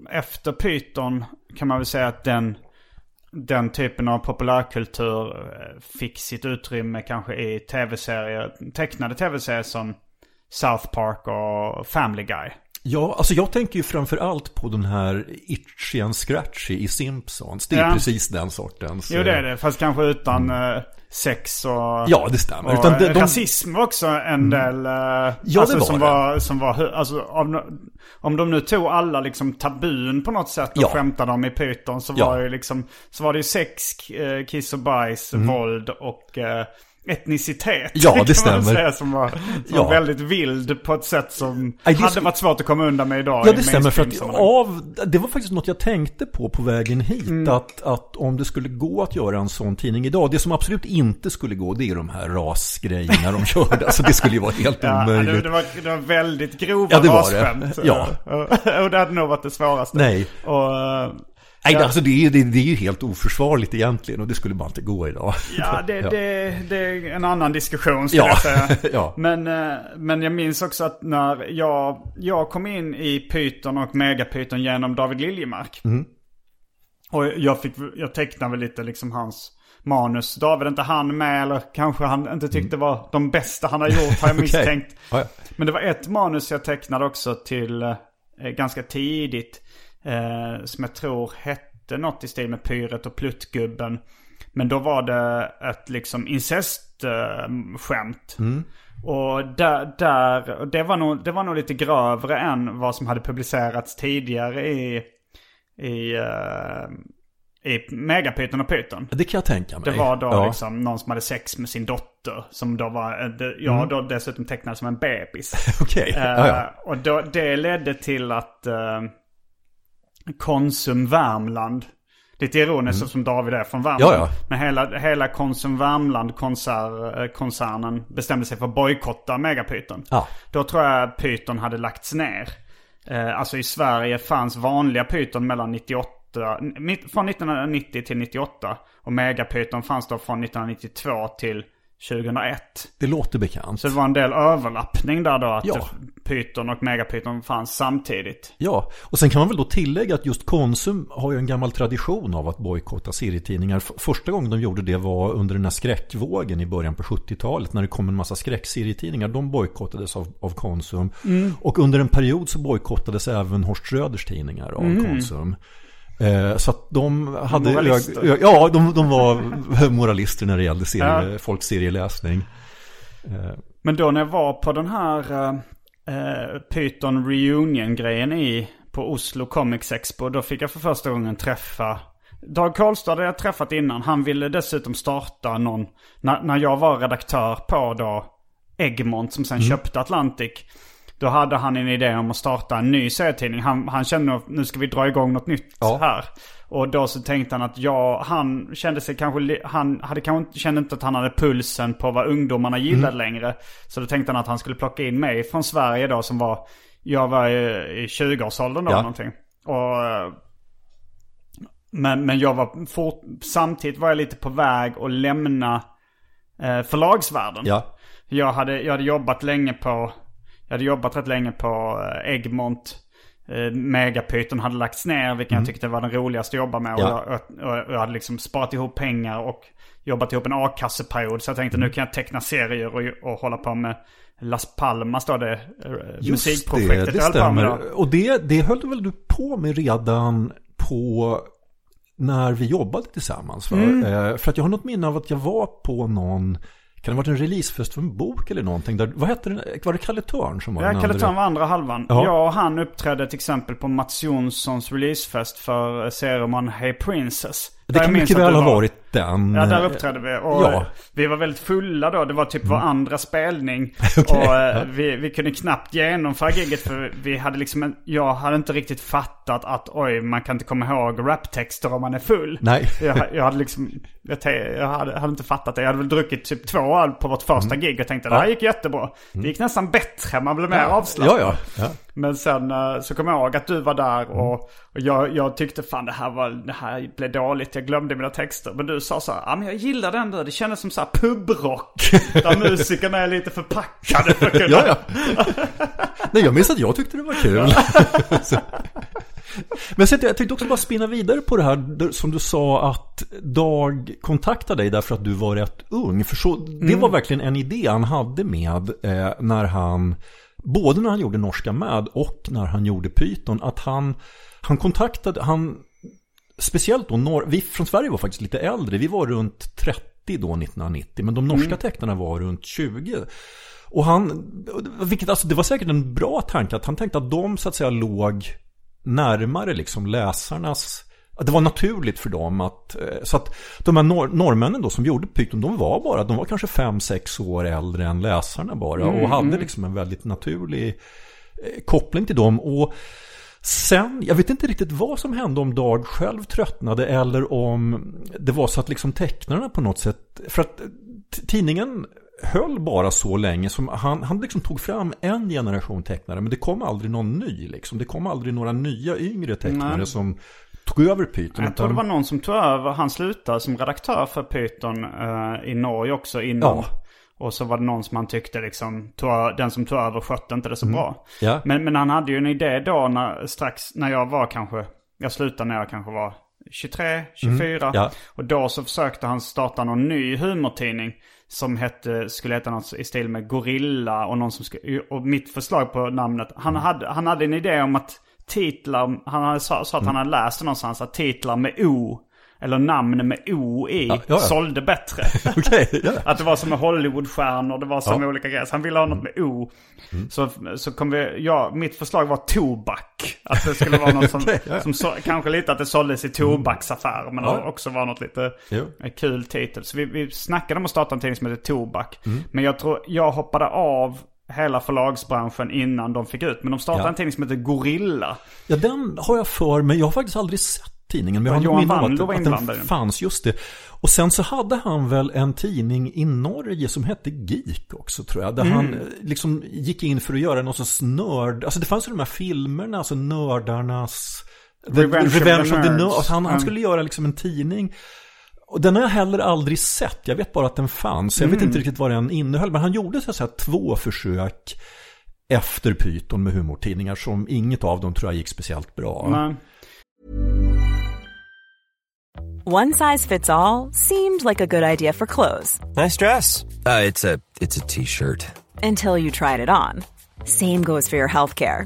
efter Python kan man väl säga att den, den typen av populärkultur eh, fick sitt utrymme kanske i tv-serier, tecknade tv-serier som South Park och Family Guy. Ja, alltså jag tänker ju framför allt på den här Itchy and Scratchy i Simpsons. Det är Ja. precis den sortens. Jo det är eh, det, fast kanske utan eh, sex och... Ja, det stämmer. Utan de, de, rasism var också en del. eh, Ja, alltså, det var som det. var, som var alltså, om, om de nu tog alla liksom tabun på något sätt och Ja. skämtade om i Python så Ja. var det liksom, så var det ju sex, eh, kiss och bajs, våld och eh, etnicitet. Ja, [laughs] det stämmer. Säga, som var, som Ja. väldigt vild på ett sätt som Nej, det hade skulle- varit svårt att komma undan med idag. Ja, det stämmer. För att av, det var faktiskt något jag tänkte på på vägen hit. Mm. Att, att om det skulle gå att göra en sån tidning idag. Det som absolut inte skulle gå, det är de här rasgrejerna de körde. Alltså det skulle ju vara helt [laughs] Ja, det, omöjligt. det, var, det var väldigt grova Ja, det var det. rasskämt. Ja. [laughs] och det hade nog varit det svåraste. Nej. Och, Nej, Ja. alltså det är, det, det är ju helt oförsvarligt egentligen och det skulle bara inte gå idag. Ja, [laughs] det, Det, det är en annan diskussion skulle Ja. jag säga. [laughs] Ja. Men, eh, men jag minns också att när jag, jag kom in i Python och Megapython genom David Liljemark. Mm. Och jag, fick, jag tecknade väl lite liksom hans manus. David inte han med eller kanske han inte tyckte var de bästa han har gjort har jag [laughs] misstänkt. Ja, ja. Men det var ett manus jag tecknade också till eh, ganska tidigt. Eh, som jag tror hette något i stil med Pyret och Pluttgubben. Men då var det ett liksom incestskämt. Och där, där det, var nog, det var nog lite grövre än vad som hade publicerats tidigare i, i, uh, i Megapyton och Python. Det kan jag tänka mig. Det var då ja. liksom någon som hade sex med sin dotter. Som då var, eh, jag då dessutom tecknad som en bebis. [laughs] Okej, Eh, ja, ja. Och då, det ledde till att eh, Konsum Värmland, lite ironiskt som David är från Värmland. Mm. Ja, ja. Men hela, hela Konsum Värmland-koncernen bestämde sig för att bojkotta Megapyton. Ja. Då tror jag Python hade lagts ner. Eh, alltså i Sverige fanns vanliga Python mellan 98, mitt- från 1990 till 98. Och Megapython fanns då från 1992 till 2001. Det låter bekant. Så det var en del överlappning där då. Att Ja. Python och Megapython fanns samtidigt. Ja, och sen kan man väl då tillägga att just Konsum har ju en gammal tradition av att bojkotta serietidningar. Första gången de gjorde det var under den här skräckvågen i början på 70-talet när det kom en massa skräckserietidningar. De bojkottades av, av Konsum. Och under en period så bojkottades även Horst Schröders tidningar av Konsum. Eh, Så att de hade... Moralister. Ja, de, de var [laughs] moralister när det gällde serie, Ja. folks serieläsning. Men då när jag var på den här eh, eh, Python Reunion-grejen i på Oslo Comics Expo. Då fick jag för första gången träffa Dag Karlstad hade jag träffat innan. Han ville dessutom starta någon, när, när jag var redaktör på då Egmont som sen Mm. köpte Atlantic. Då hade han en idé om att starta en ny serietidning. Han, han kände att nu ska vi dra igång något nytt Ja. här. Och då så tänkte han att jag, han kände sig kanske, han hade kanske kände inte att han hade pulsen på vad ungdomarna gillade längre. Så då tänkte han att han skulle plocka in mig från Sverige då som var, jag var i, i 20-årsåldern då Ja. någonting. Och, men, men jag var fort, samtidigt var jag lite på väg att lämna eh, förlagsvärlden. Ja. Jag hade, jag hade jobbat länge på, jag hade jobbat rätt länge på eh, Egmont. Eh, Megapyton hade lagts ner, vilken jag tyckte var den roligaste att jobba med. Mm. Ja. Och, jag, och, jag hade liksom sparat ihop pengar och jobbat ihop en a-kasseperiod. Så jag tänkte Mm. nu kan jag teckna serier och, och hålla på med Las Palmas då, det eh, Just musikprojektet det, det stämmer. Och det, det höll väl du på med redan på när vi jobbade tillsammans? Va? Mm. För att jag har något minne av att jag var på någon, kan det ha varit en releasefest för en bok eller någonting? Där, vad hette den? Var det Kalle Törn som var Ja, den Kalle andra? Törn var andra halvan. Ja. Jag och han uppträdde till exempel på Mats Jonssons releasefest för serien Hey Princess. Det kan mycket väl ha var. varit den. Ja, där uppträdde vi. Och Ja. Mm. Vi var väldigt fulla då. Det var typ vår andra spelning. [laughs] Okej, Och eh, ja. vi, vi kunde knappt genomföra giget för vi hade liksom en, Jag hade inte riktigt fattat att oj, man kan inte komma ihåg raptexter om man är full. Nej. Jag, jag hade liksom, jag, te- jag hade, hade inte fattat det. Jag hade väl druckit typ två öl på vårt första Mm. gig och tänkte det här gick jättebra. Det gick nästan bättre, man blev mer Ja, avslappnad. ja, ja. Men sen eh, så kom jag ihåg att du var där och, och jag, jag tyckte fan det här, var, det här blev dåligt. Jag glömde mina texter. Men du sa så här, ja men jag gillar den där. Det kändes som så här pubrock. [laughs] där musikerna är lite förpackade för att kunna... Ja, ja. Nej, jag minns att jag tyckte det var kul. [laughs] Men så, jag tänkte också bara spinna vidare på det här som du sa att Dag kontaktade dig därför att du var rätt ung. För så, det var verkligen en idé han hade med eh, när han, både när han gjorde Norska med och när han gjorde Python, att han, han kontaktade, han, speciellt då, norr, vi från Sverige var faktiskt lite äldre, vi var runt 30 då 1990, men de norska tecknarna var runt 20. Och han, vilket alltså det var säkert en bra tanke att han tänkte att de så att säga låg närmare liksom läsarnas det var naturligt för dem att, eh, så att de här norr, norrmännen då som gjorde Python, de var bara, de var kanske 5-6 år äldre än läsarna bara och hade liksom en väldigt naturlig eh, koppling till dem. Och sen, jag vet inte riktigt vad som hände om Dag själv tröttnade eller om det var så att liksom tecknarna på något sätt, för att tidningen höll bara så länge som han, han liksom tog fram en generation tecknare men det kom aldrig någon ny liksom. Det kom aldrig några nya yngre tecknare Nej. som tog över Python. Jag tror det var någon som tog över, han slutade som redaktör för Python eh, i Norge också innan. Ja. Och så var det någon som han tyckte liksom, tog, den som tog över skötte inte det så bra. Mm. Ja. Men, men han hade ju en idé då när, strax när jag var kanske, jag slutade när jag kanske var 23, 24. Mm. ja. Och då så försökte han starta någon ny humortidning. Som hette, skulle heta något i stil med Gorilla och någon som skulle, och mitt förslag på namnet. Han, Mm. hade, han hade en idé om att titlar, han sa, sa att Mm. han hade läst någonstans att titlar med O, eller namn med O i, ja, ja. sålde bättre. [laughs] Okej, ja. Att det var som med Hollywoodstjärnor, det var som Ja. olika grejer. Så han ville ha något med O. Så, så kom vi, ja, mitt förslag var tobak. Att det skulle vara något som, [laughs] Okej, ja. som så, kanske lite att det såldes i tobaksaffärer. Men Ja. också var något lite Jo. kul titel. Så vi, vi snackade om att starta en tidning som heter Tobak. Mm. Men jag tror, jag hoppade av hela förlagsbranschen innan de fick ut. Men de startade Ja. en tidning som heter Gorilla. Ja, den har jag för mig. Jag har faktiskt aldrig sett tidningen. Men jag har Johan minne av att, att den fanns, just det. Och sen så hade han väl en tidning i Norge som hette Geek också tror jag. Där Mm. han eh, liksom gick in för att göra någon sorts nörd. Alltså det fanns ju de här filmerna, alltså nördarnas... The, Revenge of the of the Nerds. Nerds. Alltså han, han Mm. skulle göra liksom en tidning. Och den har jag heller aldrig sett. Jag vet bara att den fanns. Jag vet Mm. inte riktigt vad den innehöll. Men han gjorde så att säga två försök efter Python med humortidningar som inget av dem tror jag gick speciellt bra. Men, One size fits all seemed like a good idea for clothes Nice dress. Uh, it's a it's a t-shirt. until you tried it on. Same goes for your healthcare.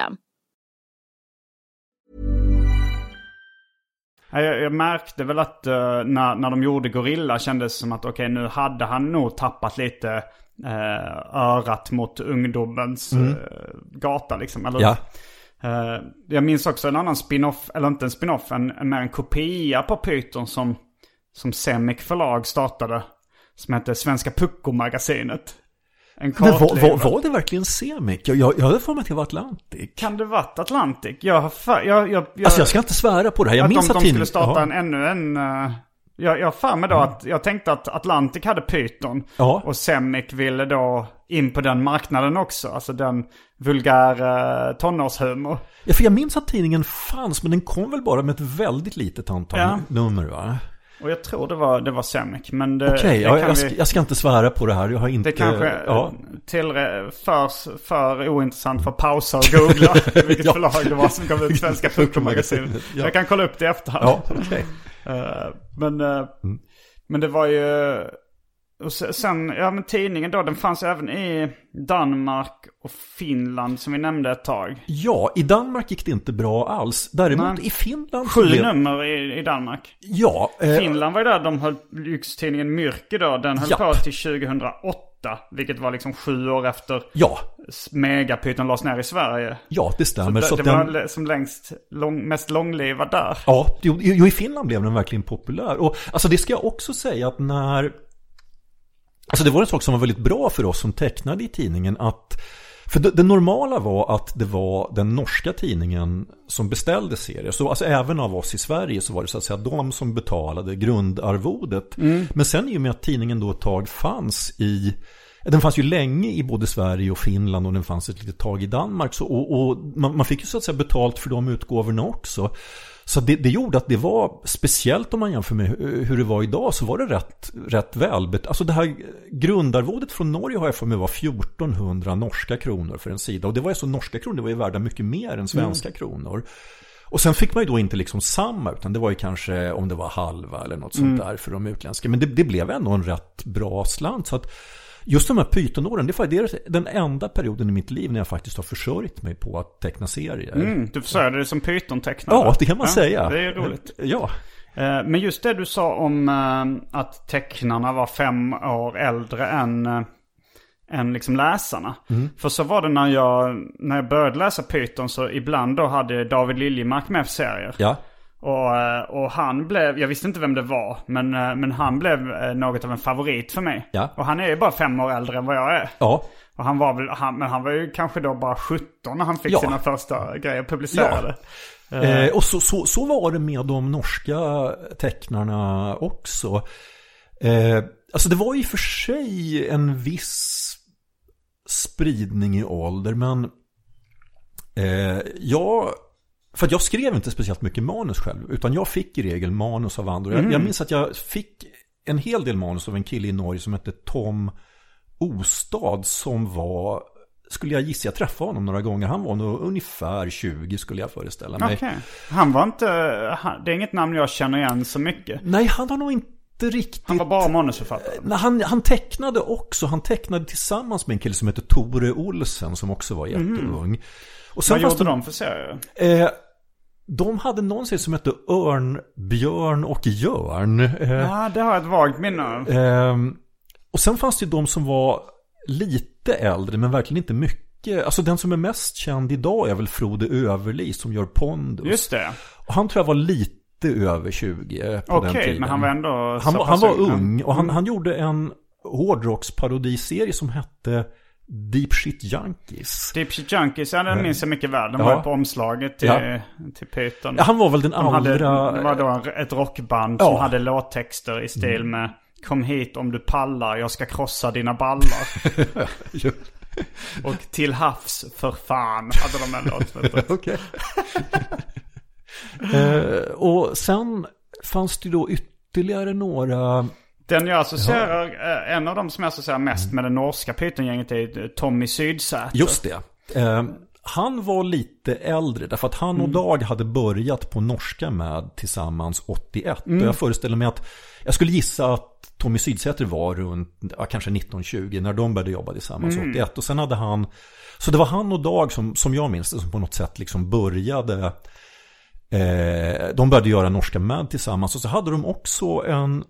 Ja, Jag, jag märkte väl att eh, när, när de gjorde Gorilla kändes det som att okej nu hade han nog tappat lite uh, örat mot ungdomens eh, gata liksom. Eller, Ja. Eh, jag minns också en annan spin-off, eller inte en spin-off, en, en, mer en kopia på Python som, som Semic förlag startade. Som hette Svenska Pucko-magasinet. En Men var, var, det verkgen Semic? Jag, jag, jag hade för mig att det var Atlantic. Kan det varit Atlantic? Jag har för, jag, jag, jag, Alltså jag ska inte svära på det här. Jag att minns de, att de skulle starta en, ännu en... eh, jag, jag för mig då att jag tänkte att Atlantic hade Python. Ja. Och Semic ville då in på den marknaden också. Alltså den vulgära tonårshumor. Ja, för jag minns att tidningen fanns, men den kom väl bara med ett väldigt litet antal Ja. nummer va? Och jag tror det var, det var Semic. Men det, Okej, det ja, kan jag, vi- ska, jag ska inte svära på det här. Jag har inte... Det kanske Ja. till, för, för ointressant för att pausa och googla [laughs] vilket Ja. förlag det var som gav ut Svenska [laughs] Pucko-magasinet. Ja. Jag kan kolla upp det i efterhand. Ja, okej. [laughs] Eh, men, eh, Mm. men det var ju... Och se- sen, ja men tidningen då, den fanns även i Danmark och Finland som vi nämnde ett tag. Ja, i Danmark gick det inte bra alls. Däremot Nej. i Finland... Sju blev- nummer i, i Danmark. Ja. eh, Finland var ju där de höll, lyxtidningen Myrke då, den höll Japp. på till 2008. Vilket var liksom sju år efter Ja, Megapyton lades ner i Sverige. ja det stämmer. det Så det var den, le- som längst, lång, mest långlivad där. Ja, jo, jo, i Finland blev den verkligen populär. Och alltså det ska jag också säga att när... Alltså det var en sak som var väldigt bra för oss som tecknade i tidningen att... För det, det normala var att det var den norska tidningen som beställde serier. Så alltså även av oss i Sverige så var det så att säga de som betalade grundarvodet. Men sen i och med att tidningen då ett tag fanns i... Den fanns ju länge i både Sverige och Finland och den fanns ett litet tag i Danmark. Så, och, och man, man fick ju så att säga betalt för de utgåvorna också. Så det, det gjorde att det var, speciellt om man jämför med hur det var idag, så var det rätt, rätt välbet. Alltså det här grundarvodet från Norge har jag för mig var 1400 norska kronor för en sida. Och det var ju så, norska kronor det var ju värda mycket mer än svenska kronor. Och sen fick man ju då inte liksom samma, utan det var ju kanske om det var halva eller något sånt där för de utländska. Men det, det blev ändå en rätt bra slant. Så att just de här pytonåren, det är den enda perioden i mitt liv när jag faktiskt har försörjt mig på att teckna serier. Mm, du försörjde dig som Python-tecknare. Ja, det kan man säga. Det är roligt. Ja. Eh, Men just det du sa om eh, att tecknarna var fem år äldre än, eh, än liksom läsarna. Mm. För så var det när jag, när jag började läsa Python så ibland då hade David Liljemark med serier. Ja. Och, eh, och han blev, jag visste inte vem det var, men, eh, men han blev eh, något av en favorit för mig. Ja. Och han är ju bara fem år äldre än vad jag är. Ja. Och han var väl, han, men han var ju kanske då bara 17 när han fick Ja. sina första grejer publicerade. Eh, och så, så, så var det med de norska tecknarna också. Eh, alltså det var i och för sig en viss spridning i ålder, men eh, jag... För att jag skrev inte speciellt mycket manus själv, utan jag fick i regel manus av andra. Jag, jag minns att jag fick en hel del manus av en kille i Norge som hette Tom Ostad som var skulle jag gissa, jag träffade honom några gånger. Han var nog ungefär 20 skulle jag föreställa mig. Okej. Han var inte, det är inget namn jag känner igen så mycket. Nej, han har nog inte riktigt... Han var bara manusförfattare. Han, han tecknade också. Han tecknade tillsammans med en kille som heter Tore Olsen som också var jätteung. Och Vad fanns gjorde de för serier? Eh, de hade någon serie som hette Örn, Björn och Jörn. Eh, Ja, det har jag ett vagt minne. Ehm, och sen fanns det ju de som var lite äldre men verkligen inte mycket. Alltså den som är mest känd idag är väl Frode Överli som gör Pondus. Just det. Och han tror jag var lite över 20 på den Okej, tiden. men han var ändå Han, han var ung. ung och han, Mm. han gjorde en hårdrocksparodiserie som hette Deep Shit Junkies. Deep Shit Junkies, ja den minns jag mycket väl. Den Ja. var ju på omslaget till, Ja. till Python. Ja, han var väl den De hade, det var då ett rockband Ja. som hade låttexter i stil med Kom hit om du pallar, jag ska krossa dina ballar. [laughs] Och till havs för fan hade de en låt. [laughs] Okej. eh, och sen fanns det då ytterligare några... Den jag associerar, eh, en av dem som jag associerar mest med det norska Python-gänget är Tommy Sydsäter. Just det. Eh, han var lite äldre därför att han och Dag hade börjat på norska med tillsammans 81. Och jag föreställer mig att jag skulle gissa att Tommy Sydsäter var runt ja, kanske 1920 när de började jobba tillsammans 81. Och sen hade han, så det var han och Dag som, som jag minns det som på något sätt liksom började Eh, de började göra norska med tillsammans och så hade de också en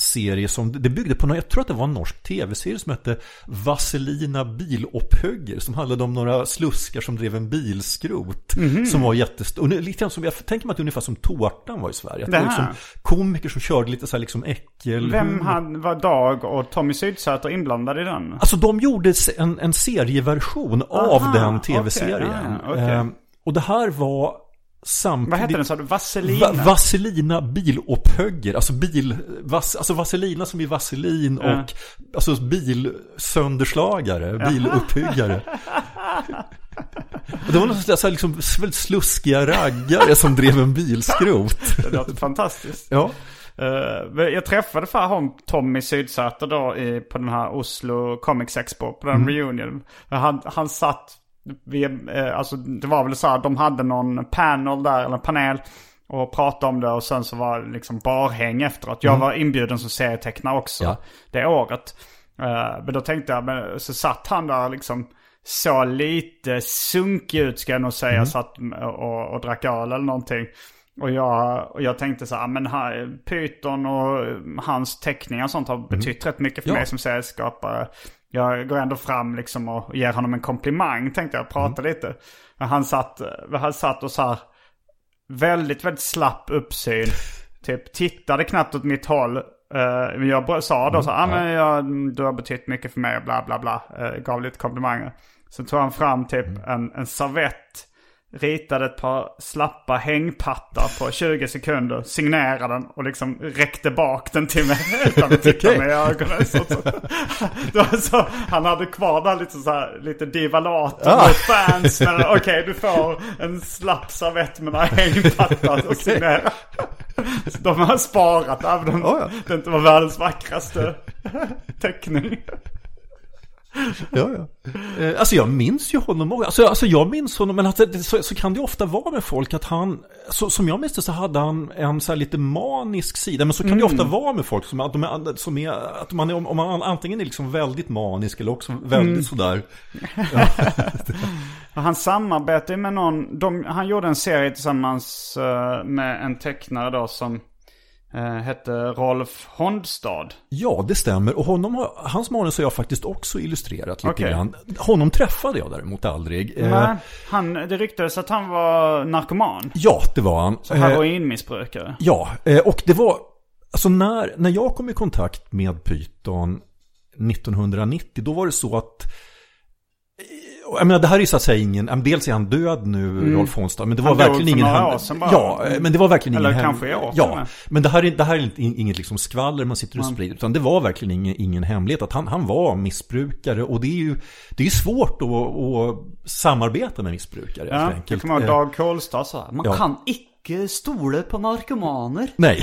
serie som, det byggde på, jag tror att det var en norsk tv-serie som hette Vaselina bilopphugger som handlade om några sluskar som drev en bilskrot som var jättestor. Och lite grann som, jag tänker mig att det är ungefär som Tårtan var i Sverige. Att det var liksom komiker som körde lite så här liksom äckel Vem hade, var Dag och Tommy Sydsäter inblandade i den? Alltså de gjorde en, en serieversion av Aha, den okej, tv-serien. ah, okej. Eh, och det här var samtidigt... Vad hette den sa du? Vaselina? Va Vaselina bilopphugger, alltså bil, vas, alltså Vaselina som i vaselin och alltså bilsönderslagare, bilupphöggare. Och det var någon sån där liksom väldigt sluskiga raggare som drev en bilskrot. Det låter fantastiskt. Ja. Men jag träffade för honom Tommy Sydsäter då i, på den här Oslo Comics Expo, på den reunion. Han, han satt vid, eh, alltså det var väl så här, de hade någon panel där, eller panel. Och pratade om det och sen så var det liksom barhäng efteråt. Jag var inbjuden som serietecknare också Ja. det året. Eh, men då tänkte jag, men så satt han där liksom så lite sunkig ut ska jag nog säga. Satt och, och drack öl eller någonting. Och jag, och jag tänkte så här, men här, Python och hans teckningar och sånt har betytt rätt mycket för Ja. mig som serieskapare. Jag går ändå fram liksom och ger honom en komplimang tänkte jag, prata lite. Men han satt, han satt och så här väldigt, väldigt slapp uppsyn. [laughs] Typ tittade knappt åt mitt håll. Men jag sa då så här, ah, men jag, du har betytt mycket för mig, bla bla bla. Eh, gav lite komplimanger. Så tog han fram typ en, en servett. Ritade ett par slappa hängpattar på 20 sekunder. Signerade den och liksom räckte bak den till mig. [laughs] Utan att titta mig i ögonen. Så, så. [laughs] Så, han hade kvar där lite så här, lite divalater Ah. mot fans. Men okej, du får en slapp servett med några hängpattar och. Så De har sparat även om Ja, ja. det inte var världens vackraste [laughs] teckning. [laughs] Ja, ja. Eh, Alltså jag minns ju honom också. Alltså, alltså jag minns honom, men alltså, så, så kan det ofta vara med folk att han, så, som jag minns det så hade han en så lite manisk sida. Men så kan det ofta vara med folk som, att de är, som är, att man är, om man antingen är liksom väldigt manisk eller också väldigt sådär. [laughs] Han samarbetar med någon, de, han gjorde en serie tillsammans eh, med en tecknare då som hette Rolf Hondstad. Ja, det stämmer. Och honom, har- hans manus har jag faktiskt också illustrerat lite Okej. grann. Honom träffade jag däremot aldrig. Eh, Men han, det ryktades att han var narkoman. Ja, det var han. Så Eh, heroinmissbrukare. Ja, eh, och det var, alltså när, när jag kom i kontakt med Python 1990, då var det så att eh, jag menar, det här är ju så att säga ingen, dels är han död nu, Rolf Honstad, men det var Mm. Han verkligen ingen... sedan bara. Ja, eh, men det var verkligen Eller ingen... hem- kanske och Ja, med. men det här är, det här är inget liksom skvaller man sitter och sprider, utan det var verkligen ingen, ingen hemlighet att han, han var missbrukare och det är ju det är ju svårt att, att samarbeta med missbrukare Ja, enkelt. kommer ihåg Eh, Dag Kolstad sa man ja. kan icke ikke stole på narkomaner. Nej.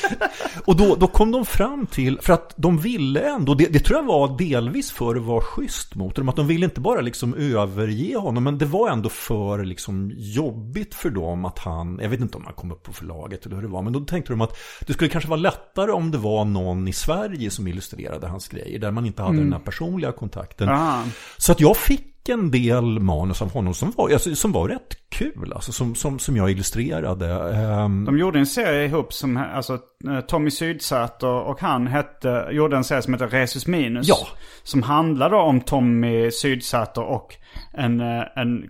[laughs] och då, då kom de fram till, för att de ville ändå, det, det tror jag var delvis för att vara schysst mot dem, att de ville inte bara liksom överge honom, men det var ändå för liksom jobbigt för dem att han, jag vet inte om han kom upp på förlaget eller hur det var, men då tänkte de att det skulle kanske vara lättare om det var någon i Sverige som illustrerade hans grejer, där man inte hade den här personliga kontakten. Ah. Så att jag fick en del manus av honom som var, alltså, som var rätt kul, alltså, som, som, som jag illustrerade. Ehm, De gjorde en serie ihop som, alltså eh, Tommy Sydsäter och han hette, gjorde en serie som heter Resus Minus. Ja. Som handlade om Tommy Sydsäter och en, eh, en,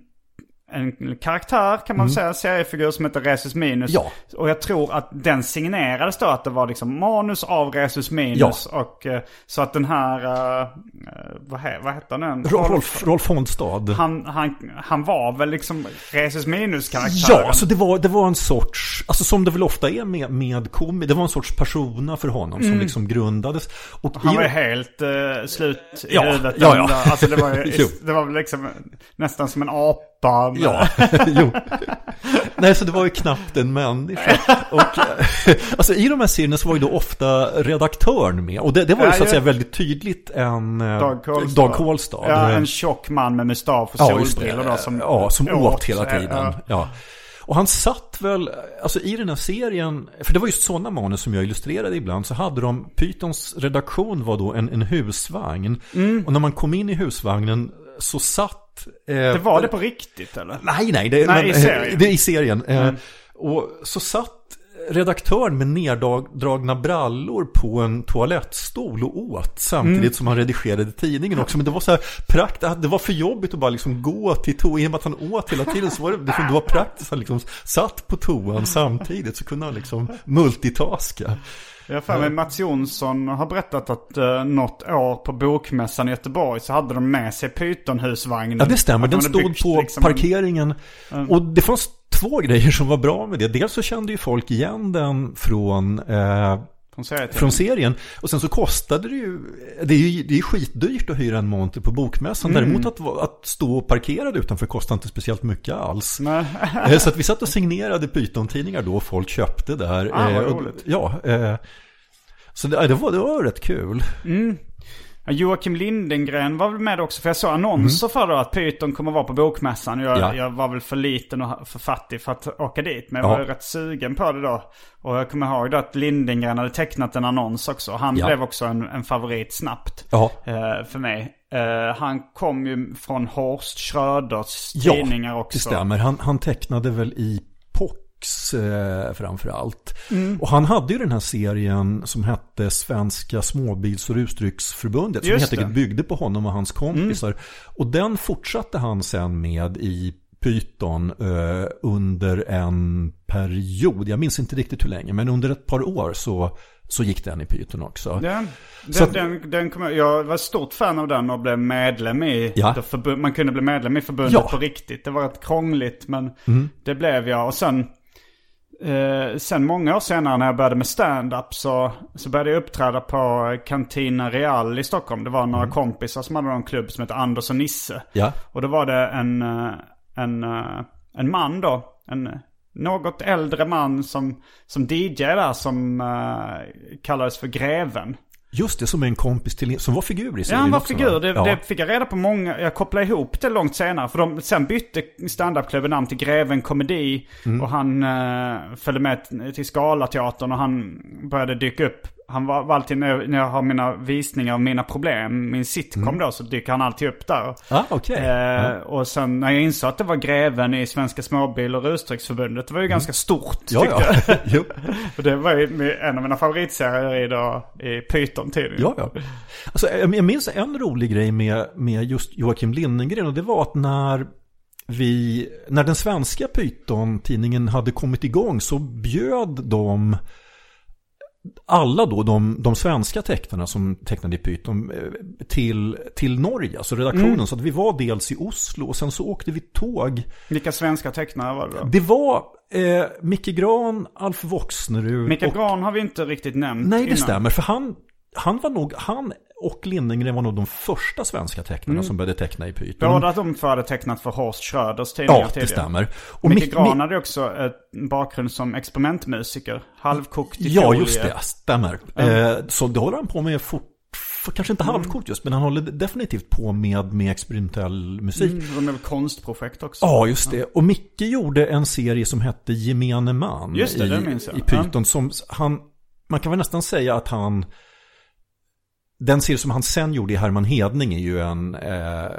en karaktär kan man säga, seriefigur som heter Resus Minus. Mm. Ja. Och jag tror att den signerades då att det var liksom manus av Resus Minus. Och eh, så att den här, eh, vad, he, vad hette den? Rolf, Rolf Honstad. Han, han, han var väl liksom Resus Minus-karaktären? Ja, alltså det var, det var en sorts, alltså som det väl ofta är med, med komi, det var en sorts persona för honom som liksom grundades. Och Han i- var ju helt uh, slut i Ja, huvudet. ja, ja. Alltså det var [laughs] det var liksom nästan som en apa. Med- Ja, [laughs] jo. Nej, så det var ju knappt en människa. Och, eh, alltså i de här serierna så var ju då ofta redaktören med. Och det, det var ju Ja, så att säga väldigt tydligt en... eh, Dag Kolstad. Ja, Eh, en tjock man med mustasch och Ja, solbrillor då, som, ja, som åt hela tiden. Ja. Och han satt väl, alltså i den här serien, för det var just sådana manus som jag illustrerade ibland, så hade de, Pythons redaktion var då en, en husvagn. Mm. Och när man kom in i husvagnen så satt... Eh, Det var det på riktigt eller? Nej, nej, det, Nej, i serien. Mm. det är i serien. Eh, och så satt redaktören med neddragna brallor på en toalettstol och åt samtidigt Mm. som han redigerade tidningen också. Men det var så här prakt, det var för jobbigt att bara liksom gå till toan. I och med att han åt hela tiden så var det, det var praktiskt. Han liksom satt på toan samtidigt så kunde han liksom multitaska. Jag för mig Mats Jonsson har berättat att uh, något år på Bokmässan i Göteborg så hade de med sig Python-husvagnen. Ja, det stämmer. Den stod byggt på liksom en- parkeringen. Och det fanns två grejer som var bra med det. Dels så kände ju folk igen den från, eh, Från serietidningen. från serien. Och sen så kostade det ju, det är ju det är skitdyrt att hyra en monter på bokmässan. Mm. Däremot att, att stå parkerad utanför kostar inte speciellt mycket alls. Nej. Eh, Så att vi satt och signerade Python-tidningar då och folk köpte där. Ah, vad Eh, och- roligt. Ja, eh, så det, det, var, det var rätt kul. Ja, Joakim Lindengren var väl med också, för jag såg annonser för då att Python kommer vara på Bokmässan. Jag, Mm. Ja. jag var väl för liten och för fattig för att åka dit, men jag Ja. var rätt sugen på det då. Och jag kommer ihåg då att Lindengren hade tecknat en annons också. Han Ja. blev också en, en favorit snabbt Ja. eh, för mig. Eh, han kom ju från Horst Schröders Ja, tidningar också. det stämmer. Han, han tecknade väl i Pox eh, framför allt. Mm. Och han hade ju den här serien som hette Svenska Småbils och Rusdrycksförbundet. Som Just helt enkelt byggde på honom och hans kompisar. Och den fortsatte han sen med i Python eh, under en period. Jag minns inte riktigt hur länge, men under ett par år så, så gick den i Python också. Så den, att- den, den kom, jag var stort fan av den och blev medlem i Ja. det förbu- Man kunde bli medlem i förbundet Ja. Mm. på riktigt. Det var rätt krångligt men det blev jag. Och sen, eh, sen många år senare när jag började med stand-up så, så började jag uppträda på Cantina Real i Stockholm. Det var några kompisar som hade en klubb som hette Anders och Nisse. Mm. Ja. Och då var det en, eh, en, eh, en man då. En något äldre man som, som DJ där som uh, kallades för Greven. Just det, som en kompis till som var figur i Ja, serien han var också, figur. va? Det, ja. det fick jag reda på många. Jag kopplade ihop det långt senare. För de sen bytte standupklubben namn till Greven Komedi. Mm. Och han uh, följde med till Scalateatern och han började dyka upp. Han var, var alltid, när jag, när jag har mina visningar av mina problem, min sitcom då, så dyker han alltid upp där. Mm. Ah, okej. Eh, Ja. Och sen när jag insåg att det var Greven i Svenska Småbil och Rusdrycksförbundet, det var ju ganska stort Mm. Ja, tyckte ja. jag. [laughs] [laughs] Och det var ju en av mina favoritserier i, då, i Python-tidningen. Ja, ja. Alltså, jag jag minns en rolig grej med, med just Joakim Lindengren och det var att när vi, när den svenska Python-tidningen hade kommit igång så bjöd de alla då, de, de svenska tecknarna som tecknade i Python eh, till, till Norge, alltså redaktionen. Så att vi var dels i Oslo och sen så åkte vi tåg. Vilka svenska tecknare var det då? Det var eh, Micke Gran, Alf Voxnerud Mikael och Gran har vi inte riktigt nämnt Nej, det innan. stämmer. För han, han var nog, han och Lindengren var nog de första svenska tecknarna som började teckna i Python. Båda de två hade tecknat för Horst Schröders tidningar Ja, det tidigare. stämmer. Och Micke Mick- Grahn Mick- hade också en bakgrund som experimentmusiker. Halvkokt i Ja, just det. Stämmer. Eh, så det håller han på med fort, kanske inte halvkort just, men han håller definitivt på med, med experimentell musik. Mm, de är väl konstprojekt också. Ja, just det. Och Micke gjorde en serie som hette Gemene Man Just det, i, det minns jag. i Python. Som han, man kan väl nästan säga att han... Den serie som han sen gjorde i Herman Hedning är ju en... Eh,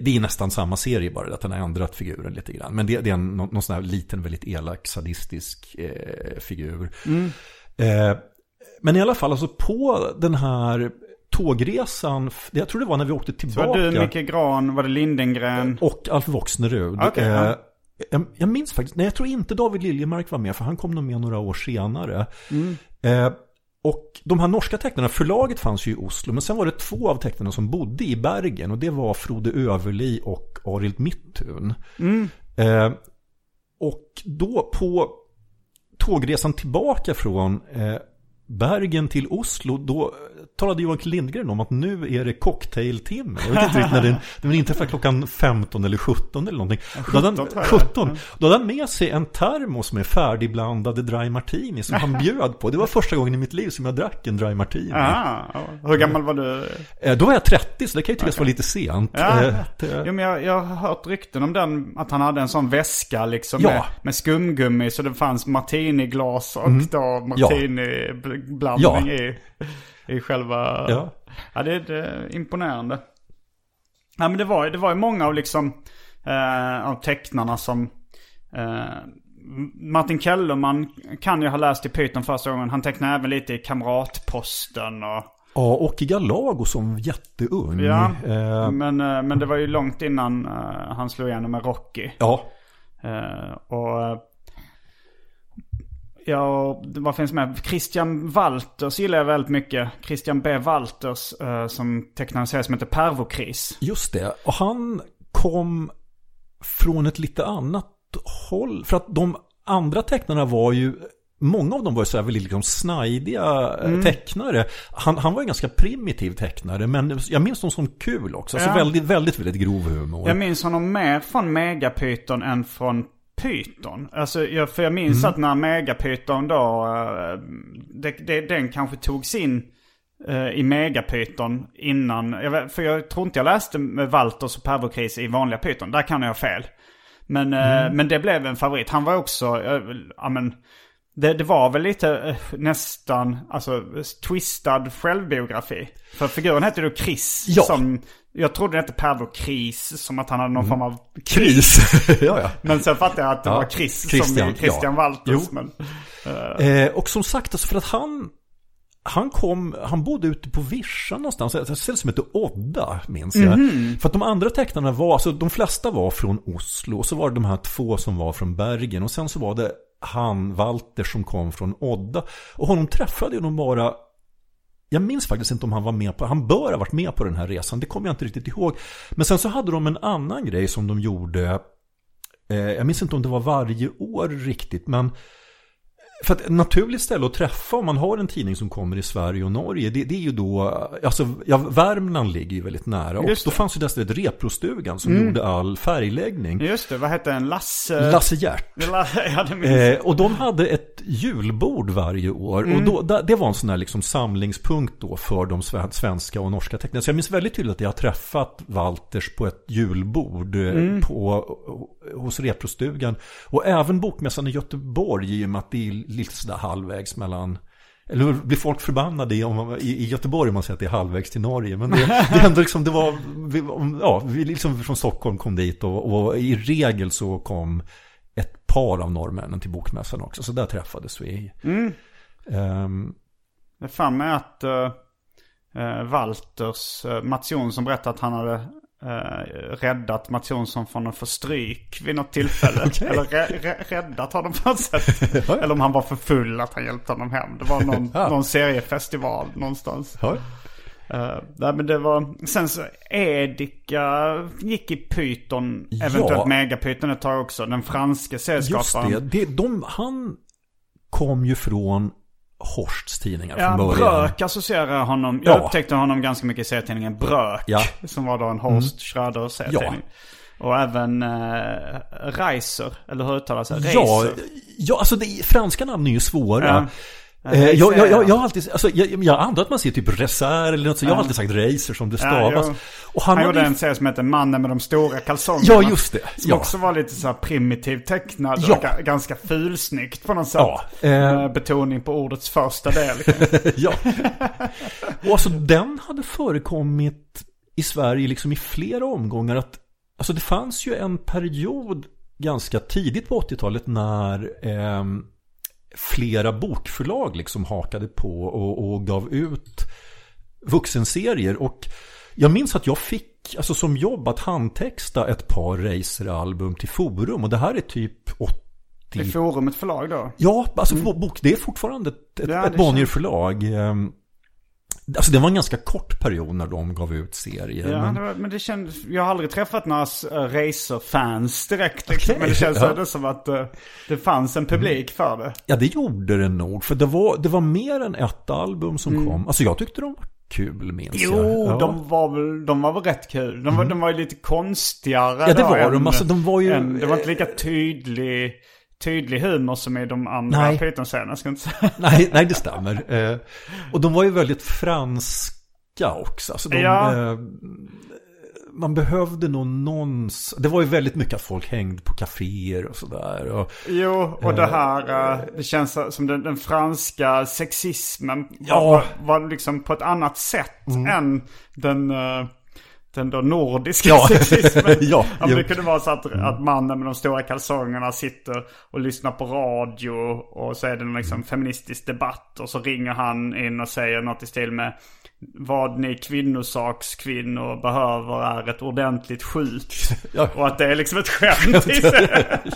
det är nästan samma serie bara, att han har ändrat figuren lite grann. Men det, det är en, någon, någon sån här liten, väldigt elak, sadistisk eh, figur. Mm. Eh, men i alla fall, alltså på den här tågresan, jag tror det var när vi åkte Så tillbaka. var du, Micke Grahn, var det Lindengren? Och Alf Voxnerud. Okej, ja. eh, jag, jag minns faktiskt, nej jag tror inte David Liljemark var med för han kom nog med några år senare. Mm. Och de här norska tecknarna, förlaget fanns ju i Oslo, men sen var det två av tecknarna som bodde i Bergen och det var Frode Överli och Arild Mittun. Mm. Eh, och då på tågresan tillbaka från eh, Bergen till Oslo, då talade Joakim Lindgren om att nu är det cocktailtimme. Jag vet inte riktigt när den, den inträffar klockan 15 eller 17 eller någonting. Då hade han, 17 tror jag. 17. Då hade han med sig en termos med färdigblandade dry martini som han [laughs] bjöd på. Det var första gången i mitt liv som jag drack en dry martini. Aha. Hur gammal var du? Eh, Då var jag 30 så det kan ju tyckas vara lite sent. Ja, det- jo, men jag, jag har hört rykten om den, att han hade en sån väska liksom Ja. med, med skumgummi. Så det fanns martiniglas och då martiniblandning Ja. i, i själva... Ja. Ja, det, det är imponerande. Ja, men det var, ju- det var ju många av liksom, eh, av tecknarna som... Eh, Martin Kellerman kan jag ha läst i Python första gången. Han tecknade även lite i Kamratposten och... Ja, och i Galago som jätteung. Ja, Eh, men, eh, men det var ju långt innan eh, han slog igenom med Rocky. ja. Och ja, vad finns med? Christian Walters gillar jag väldigt mycket. Christian B. Walters eh, som tecknar en serie som heter Pervokris. Just det. Och han kom från ett lite annat håll. För att de andra tecknarna var ju Många av dem var ju så här väldigt liksom snajdiga mm. tecknare. Han, han var en ganska primitiv tecknare, men jag minns dem som kul också. Alltså Ja. väldigt, väldigt, väldigt grov humor. Jag minns honom mer från Megapython än från Python. Alltså, jag, för jag minns att när Megapython då, eh, det, det, den kanske togs in eh, i Megapython innan. För jag tror inte jag läste med Walters och Pervokris i vanliga Python. Där kan jag ha fel. Men, eh, men det blev en favorit. Han var också, ja men, det, det var väl lite eh, nästan, alltså twistad självbiografi. För figuren hette då Chris. Ja. Som, jag trodde det hette Pervokris, som att han hade någon form av Kris. [laughs] ja, ja. men sen fattade jag att det Ja, var Chris Christian, som Christian ja. Walters. Men, Eh, och som sagt, alltså för att han han kom, han bodde ute på Virsa någonstans, ett ställe som heter Odda, minns jag. För att de andra tecknarna var, alltså de flesta var från Oslo, och så var det de här två som var från Bergen, och sen så var det han, Walter, som kom från Odda. Och honom träffade jag nog bara jag minns faktiskt inte om han var med på, han bör ha varit med på den här resan, det kommer jag inte riktigt ihåg. Men sen så hade de en annan grej som de gjorde, eh, jag minns inte om det var varje år riktigt, men för att ett naturligt ställe att träffa om man har en tidning som kommer i Sverige och Norge, det, det är ju då, alltså ja, Värmland ligger ju väldigt nära. Och då fanns ju dessutom Reprostugan som gjorde all färgläggning. just det, vad hette den? Lasse? Lasse Hjärt. La- [laughs] Ja. Eh, och de hade ett julbord varje år. Och då, det var en sån här liksom samlingspunkt då för de sven- svenska och norska tecknarna. Så jag minns väldigt tydligt att jag har träffat Walters på ett julbord eh, på, hos Reprostugan. Och även Bokmässan i Göteborg i och med att det är lite sådär halvvägs mellan eller blir folk förbannade i, om man, i, i Göteborg om man säger att det är halvvägs till Norge. Men det, det ändå liksom, det var, vi, ja, vi liksom från Stockholm kom dit och, och i regel så kom ett par av norrmännen till bokmässan också. Så där träffades vi. Ehm, Det är fan med att uh, Walters, uh, Mats Jonsson berättade att han hade uh, räddat Mats Jonsson från att få stryk vid något tillfälle. [laughs] Okej. Eller rä- rä- räddat honom på något sätt. [laughs] Eller om han var för full att han hjälpte honom hem. Det var någon, [laughs] Ja. någon seriefestival någonstans. Uh, nej, men det var, sen så Edika gick i Python, Ja. eventuellt Megapython ett tag också. Den franske Just serieskaparen. det, det de, han kom ju från Horsts tidningar Ja, från början. Brök associerar jag honom. Jag Ja. upptäckte honom ganska mycket i serietidningen Brök. Ja. Som var då en Horst Schröder serietidning. Och även uh, Reiser, eller hur uttalas det? Ja, Reiser. ja, alltså det, franska namn är ju svåra. Ja. Eh, jag, jag, jag, jag har alltid, alltså, jag, jag antar att man ser typ Reser eller något så. Jag har alltid sagt Racer som det stavas. jo. och han, Han gjorde ju- en serie som heter Mannen med de stora kalsongerna. Ja, just det. Som Ja. också var lite så här primitivt tecknad Ja. och ga- ganska fulsnyggt på något sätt. Ja, eh. Med betoning på ordets första del. [laughs] ja. [laughs] Och alltså den hade förekommit i Sverige liksom i flera omgångar. Att, alltså det fanns ju en period ganska tidigt på 80-talet när ehm, flera bokförlag liksom hakade på och, och gav ut vuxenserier. Och jag minns att jag fick, alltså som jobb, att handtexta ett par Razer-album till Forum. Och det här är typ 80 I Forum ett förlag då. Ja, alltså bok, det är fortfarande ett, ett, Ja, ett Bonnier-förlag. Ehm, Alltså det var en ganska kort period när de gav ut serier. Ja, men, det var, men det kändes, jag har aldrig träffat några uh, racerfans direkt. Liksom. Okej, men det känns ja. som att eh, det fanns en publik för det. ja, det gjorde det nog. För det var, det var mer än ett album som kom. Alltså jag tyckte de var kul, minns Mm. Jo, jag. Ja. de, var väl, de var väl rätt kul. De var, de var ju lite konstigare Ja, det då var än- de. Alltså, de var ju- än- det var inte lika tydlig, tydlig humor som i de andra. Python-serierna. ska jag inte säga. [laughs] Nej, nej, det stämmer. Eh, och de var ju väldigt franska också. Alltså de, Ja. eh, man behövde nog någon... Det var ju väldigt mycket att folk hängde på kaféer och sådär. Jo, och det här, eh, det känns som den, den franska sexismen Ja. var, var liksom på ett annat sätt än den, eh, den då nordiska Ja. sexismen. [laughs] Ja, jo. det kunde vara så att, att mannen med de stora kalsongerna sitter och lyssnar på radio och så är det en liksom feministisk debatt och så ringer han in och säger något i stil med vad ni kvinnosakskvinnor behöver är ett ordentligt skjut. Ja. Och att det är liksom ett skämt i sig. [laughs]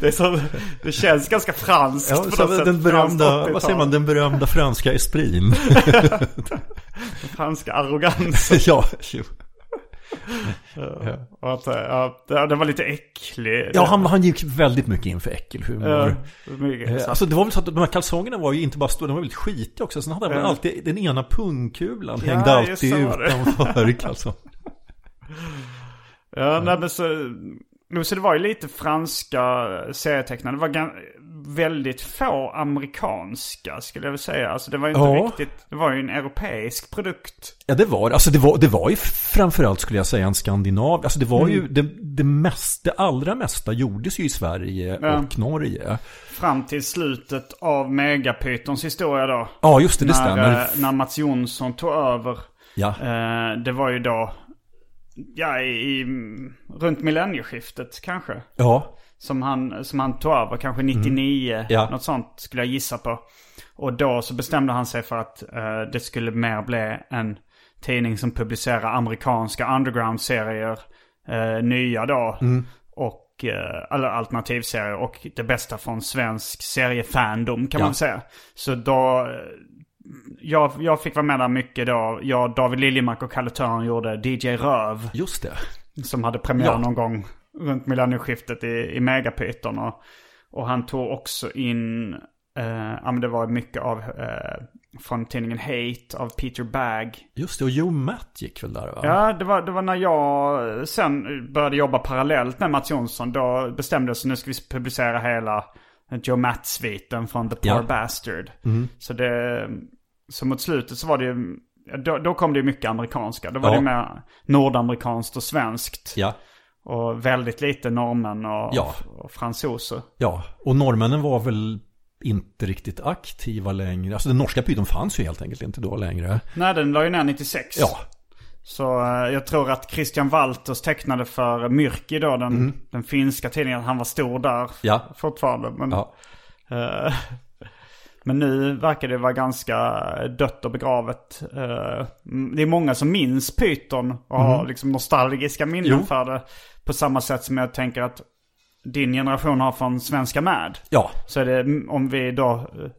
Det, så, det känns ganska franskt ja, på så något sätt. den Franskt berömda, 80-tal. vad säger man, den berömda franska esprin. [laughs] Franska arrogans. [laughs] ja, jo. Och att, ja, det, det var lite äcklig. ja han, han gick väldigt mycket in för äckelhumor. Ja, Eh, Alltså det var väl så att de här kalsongerna var ju inte bara stora, de var väldigt skitiga också. Sen hade han Ja. alltid, den ena pungkulan Ja, hängde alltid utanför kalsongerna. [laughs] Ja, nej, men så, så det var ju lite franska serietecknare. Det var väldigt få amerikanska skulle jag vilja säga. Alltså det var ju inte Ja. riktigt, det var ju en europeisk produkt. Ja det var Alltså det var, det var ju framförallt skulle jag säga en skandinav. Alltså det var Mm. ju det, det, mesta, det allra mesta gjordes ju i Sverige Ja. och Norge. Fram till slutet av Megapythons historia då. Ja just det, det när, stämmer. eh, när Mats Jonsson tog över. Ja. Eh, det var ju då, ja, i, runt millennieskiftet kanske. Ja. Som han, som han tog över, kanske 99, Mm. Ja. något sånt skulle jag gissa på. Och då så bestämde han sig för att eh, det skulle mer bli en tidning som publicerar amerikanska underground-serier, eh, nya då. Mm. Och, eh, eller alternativserier och det bästa från svensk seriefandom kan Ja. man säga. Så då, jag, jag fick vara med där mycket då. Jag, David Liljemark och Kalle Törn gjorde DJ Röv. Just det. Som hade premiär Ja. någon gång runt millennieskiftet i, i Megapyton. Och, och han tog också in, eh, ja men det var mycket av, eh, från tidningen Hate av Peter Bagg. Just det, och Joe Matt gick väl där va? Ja, det var, det var när jag sen började jobba parallellt med Mats Jonsson. Då bestämde jag så nu ska vi publicera hela Joe Matt-sviten från The Poor Ja. Bastard. Mm. Så det, så mot slutet så var det ju, då, då kom det ju mycket amerikanska. Då var Ja. det mer nordamerikanskt och svenskt. Ja. Och väldigt lite norrmän och, Ja. och fransoser. Ja, och norrmännen var väl inte riktigt aktiva längre. Alltså den norska pyton fanns ju helt enkelt inte då längre. Nej, den la ju ner 96. Ja, Så eh, jag tror att Christian Walters tecknade för Myrki då, den, den finska tidningen. Han var stor där Mm. Ja. fortfarande. Men, ja. eh, [laughs] men nu verkar det vara ganska dött och begravet. Eh, det är många som minns Python och har liksom nostalgiska minnen Mm. Jo. för det. På samma sätt som jag tänker att din generation har från Svenska Mad. ja. Så är det, mm, om vi då, eh,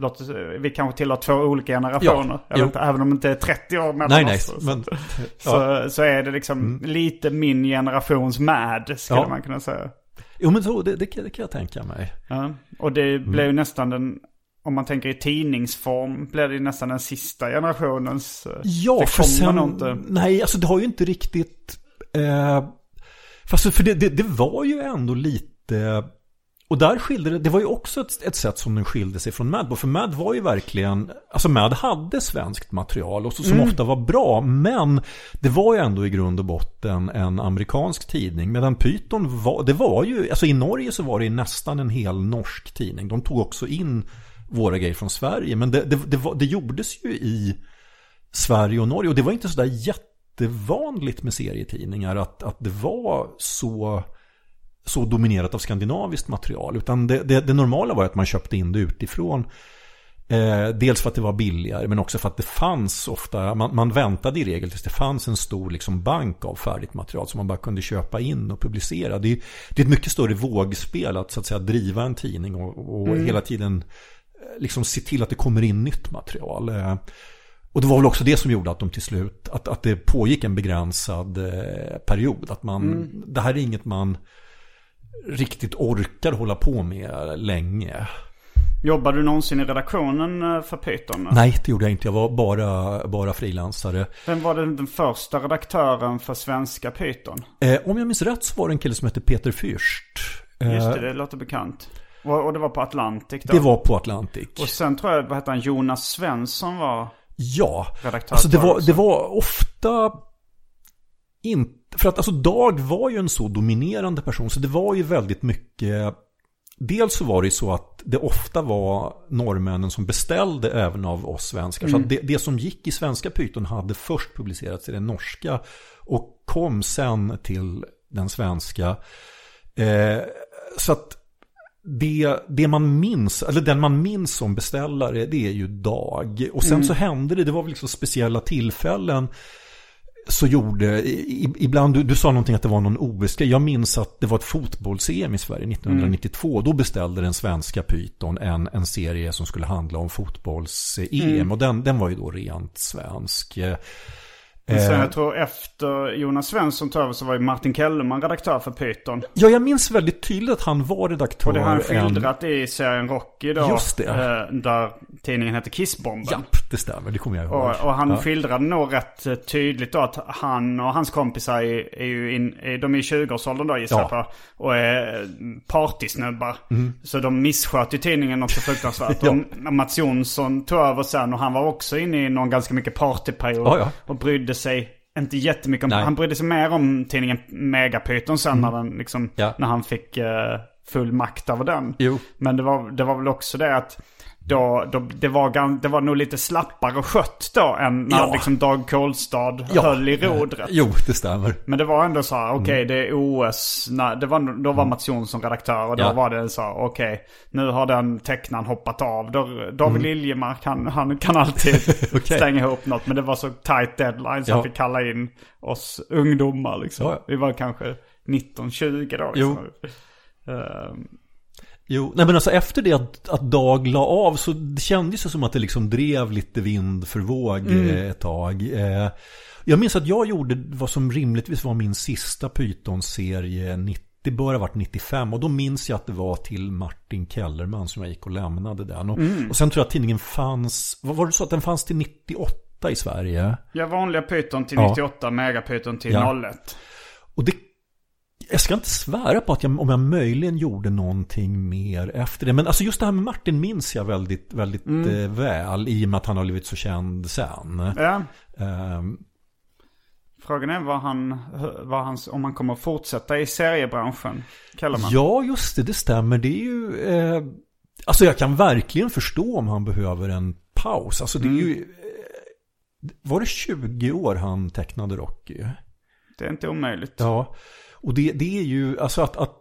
låt oss, eh, vi kanske tillhör två olika generationer. Ja, Jag vet, även om det inte är 30 år mellan Nej, nej. oss. Så, Men, så, [laughs] så är det liksom lite min generations Mad, skulle Ja. man kunna säga. Jo men så, det, det, kan, jag tänka mig. Ja. Och det blev ju nästan den, om man tänker i tidningsform, blev det ju nästan den sista generationens. eh, Ja, för sen, inte. nej alltså det har ju inte riktigt, eh, fast för det, det, det var ju ändå lite, och där skilde det, det var ju också ett, ett sätt som den skilde sig från Mad. För Mad var ju verkligen, alltså Mad hade svenskt material och så, som ofta var bra. Men det var ju ändå i grund och botten en amerikansk tidning. Medan Python var, det var ju, alltså i Norge så var det nästan en hel norsk tidning. De tog också in våra grejer från Sverige. Men det, det, det, var, det gjordes ju i Sverige och Norge. Och det var inte sådär jättevanligt med serietidningar att, att det var så, så dominerat av skandinaviskt material. Utan det, det, det normala var att man köpte in det utifrån. Eh, dels för att det var billigare men också för att det fanns ofta, man, man väntade i regel tills det fanns en stor liksom, bank av färdigt material som man bara kunde köpa in och publicera. Det är, det är ett mycket större vågspel att så att säga driva en tidning och, och hela tiden eh, liksom se till att det kommer in nytt material. Eh, och det var väl också det som gjorde att de till slut, att, att det pågick en begränsad eh, period. Att man, det här är inget man riktigt orkar hålla på med länge. Jobbade du någonsin i redaktionen eh, för Python? Nej, det gjorde jag inte. Jag var bara, bara frilansare. Vem var den, den första redaktören för svenska Python? Eh, om jag minns rätt så var det en kille som hette Peter Fürst. Eh, Just det, det låter bekant. Och, och det var på Atlantic då? det var på Atlantic. Och sen tror jag, vad hette han, Jonas Svensson var Ja, redaktör alltså det var, det var ofta inte, för att alltså Dag var ju en så dominerande person så det var ju väldigt mycket Dels så var det ju så att det ofta var norrmännen som beställde även av oss svenskar. Så att det, det som gick i svenska Python hade först publicerats i den norska och kom sen till den svenska. Eh, så att det, det man minns, eller den man minns som beställare, det är ju Dag. Och sen så hände det, det var väl liksom speciella tillfällen så gjorde, ibland, du, du sa någonting att det var någon OS Jag minns att det var ett fotbolls-EM i Sverige 1992. Då beställde den svenska Python en, en serie som skulle handla om fotbolls-EM. Och den, den var ju då rent svensk. Eh, Men sen jag tror efter Jonas Svensson tog över så var ju Martin Kellerman redaktör för Python. Ja, jag minns väldigt tydligt att han var redaktör. Och det har han en- skildrat i serien Rocky då. Just det. eh, Där tidningen heter Kissbomben. Japp, det stämmer. Det kommer jag ihåg. Och, och han Ja. skildrade nog rätt eh, tydligt då att han och hans kompisar är, är ju in, är, de är i 20-årsåldern då gissar Ja. jag på. Och är partysnubbar. Så de missköt ju tidningen något så fruktansvärt. Mm. [laughs] Ja. Och Mats Jonsson tog över sen och han var också inne i någon ganska mycket partyperiod. Ja, ja. Och brydde sig inte jättemycket om, Nej. han brydde sig mer om tidningen Megapyton sen när, den, liksom, Mm. Ja. när han fick eh, full makt över den. Jo. Men det var, det var väl också det att då, då, det, var, det var nog lite slappare skött då än när Ja. liksom Dag Kolstad Ja. höll i rodret. Jo, det stämmer. Men det var ändå så här, okej Mm. det är OS. När, det var, då var Mats Jonsson redaktör och då Ja. var det så här, okej nu har den tecknaren hoppat av. Då, David Liljemark han, han kan alltid Mm. [laughs] Okej. stänga ihop något. Men det var så tight deadline så Ja. han fick kalla in oss ungdomar liksom. Vi var kanske 19-20 då. Jo. Liksom. Ehm, Jo, nej men alltså efter det att, att Dag la av så det kändes det som att det liksom drev lite vind för våg eh, ett tag. Eh, jag minns att jag gjorde vad som rimligtvis var min sista Python-serie 90, det bör ha varit 95 och då minns jag att det var till Martin Kellerman som jag gick och lämnade den. Och, och sen tror jag att tidningen fanns, var det så att den fanns till 98 i Sverige? Ja, vanliga Python till Ja. 98, megapython till Ja. 01. Och det, jag ska inte svära på att jag, om jag möjligen gjorde någonting mer efter det. Men alltså just det här med Martin minns jag väldigt, väldigt eh, väl. I och med att han har blivit så känd sen. Ja. Ehm, Frågan är vad han, vad han, om han kommer att fortsätta i seriebranschen. Kallar man. ja, just det, det stämmer. Det är ju... Eh, alltså jag kan verkligen förstå om han behöver en paus. Alltså det är ju... Eh, var det 20 år han tecknade Rocky? Det är inte omöjligt. Ja, och det, det är ju, alltså att, att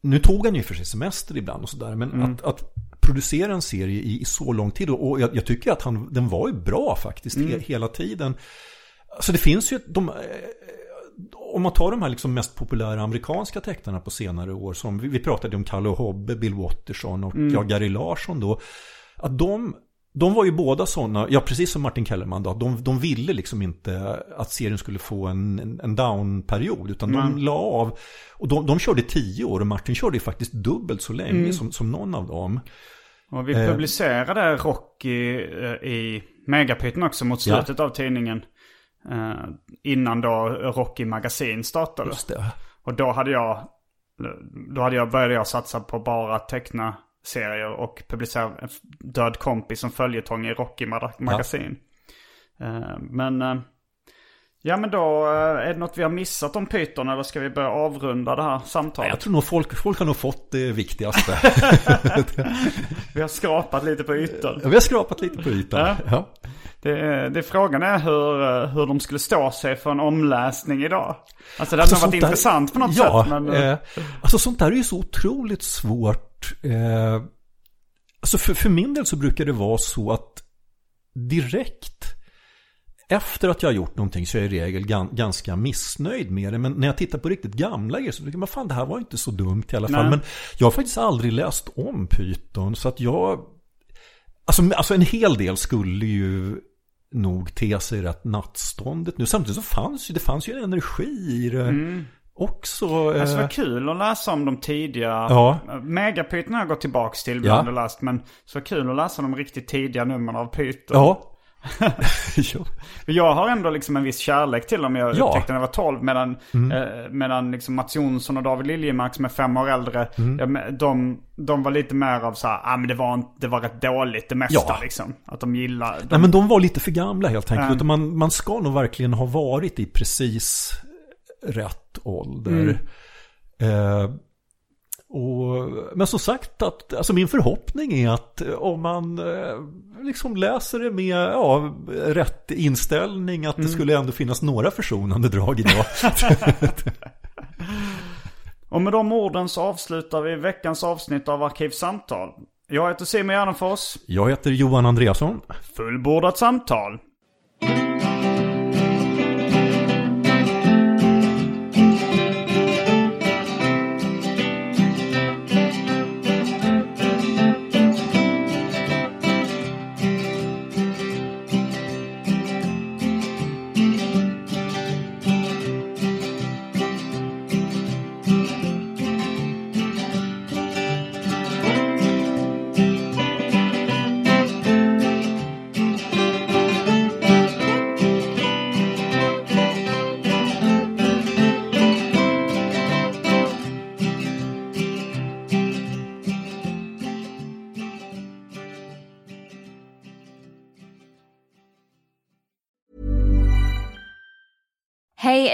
nu tog han ju för sig semester ibland och sådär, men att, att producera en serie i, i så lång tid, och, och jag, jag tycker att han, den var ju bra faktiskt he, hela tiden. Alltså det finns ju, de, eh, om man tar de här liksom mest populära amerikanska tecknarna på senare år, som vi, vi pratade om Kalle Hobbe, Bill Watterson och ja, Gary Larsson då, att de de var ju båda sådana, ja precis som Martin Kellerman då, de, de ville liksom inte att serien skulle få en, en down-period utan mm. de la av. Och de, de körde tio år och Martin körde faktiskt dubbelt så länge mm. som, som någon av dem. Och vi eh. publicerade Rocky eh, i Megapyten också mot slutet ja. av tidningen. Eh, innan då Rocky Magasin startade. Och då hade jag, då hade jag, började jag satsa på bara teckna serier och publicera en död kompis som följetong i Rocky Magasin. Ja. Men Ja men då, är det något vi har missat om Python eller ska vi börja avrunda det här samtalet? Jag tror nog folk, folk har nog fått det viktigaste. [laughs] vi har skrapat lite på ytan. Ja, vi har skrapat lite på ytan. Ja. ja. Det, det, frågan är hur, hur de skulle stå sig för en omläsning idag. Alltså det hade alltså, varit där, intressant på något ja, sätt. Men... Eh, alltså sånt där är ju så otroligt svårt. Eh, alltså för, för min del så brukar det vara så att direkt efter att jag har gjort någonting så är jag i regel ganska missnöjd med det. Men när jag tittar på riktigt gamla grejer så tycker jag, fan det här var inte så dumt i alla fall. Nej. Men jag har faktiskt aldrig läst om Python. Så att jag, alltså, alltså en hel del skulle ju nog te sig rätt nattståndet nu. Samtidigt så fanns ju, det fanns ju en energi i det. Mm. Också. Alltså det var kul att läsa om de tidiga. Ja. Megapyton har jag gått tillbaka till ibland ja. och läst. Men så kul att läsa de riktigt tidiga numren av Python. Ja. [laughs] [laughs] Jag har ändå liksom en viss kärlek till dem. Jag ja. upptäckte när jag var 12. Medan, mm. eh, medan liksom Mats Jonsson och David Liljemark som är fem år äldre. Mm. Ja, de, de var lite mer av så här, ah, men det var, det var rätt dåligt det mesta ja. liksom. Att de gillar. De... Nej men de var lite för gamla helt enkelt. Mm. Man, man ska nog verkligen ha varit i precis rätt ålder. Mm. Eh, och, men som sagt, att, alltså min förhoppning är att om man eh, liksom läser det med ja, rätt inställning att mm. det skulle ändå finnas några försonande drag idag. [laughs] och med de orden så avslutar vi veckans avsnitt av Arkivsamtal. Jag heter Simon Gärdenfors. Jag heter Johan Andreasson. Fullbordat samtal.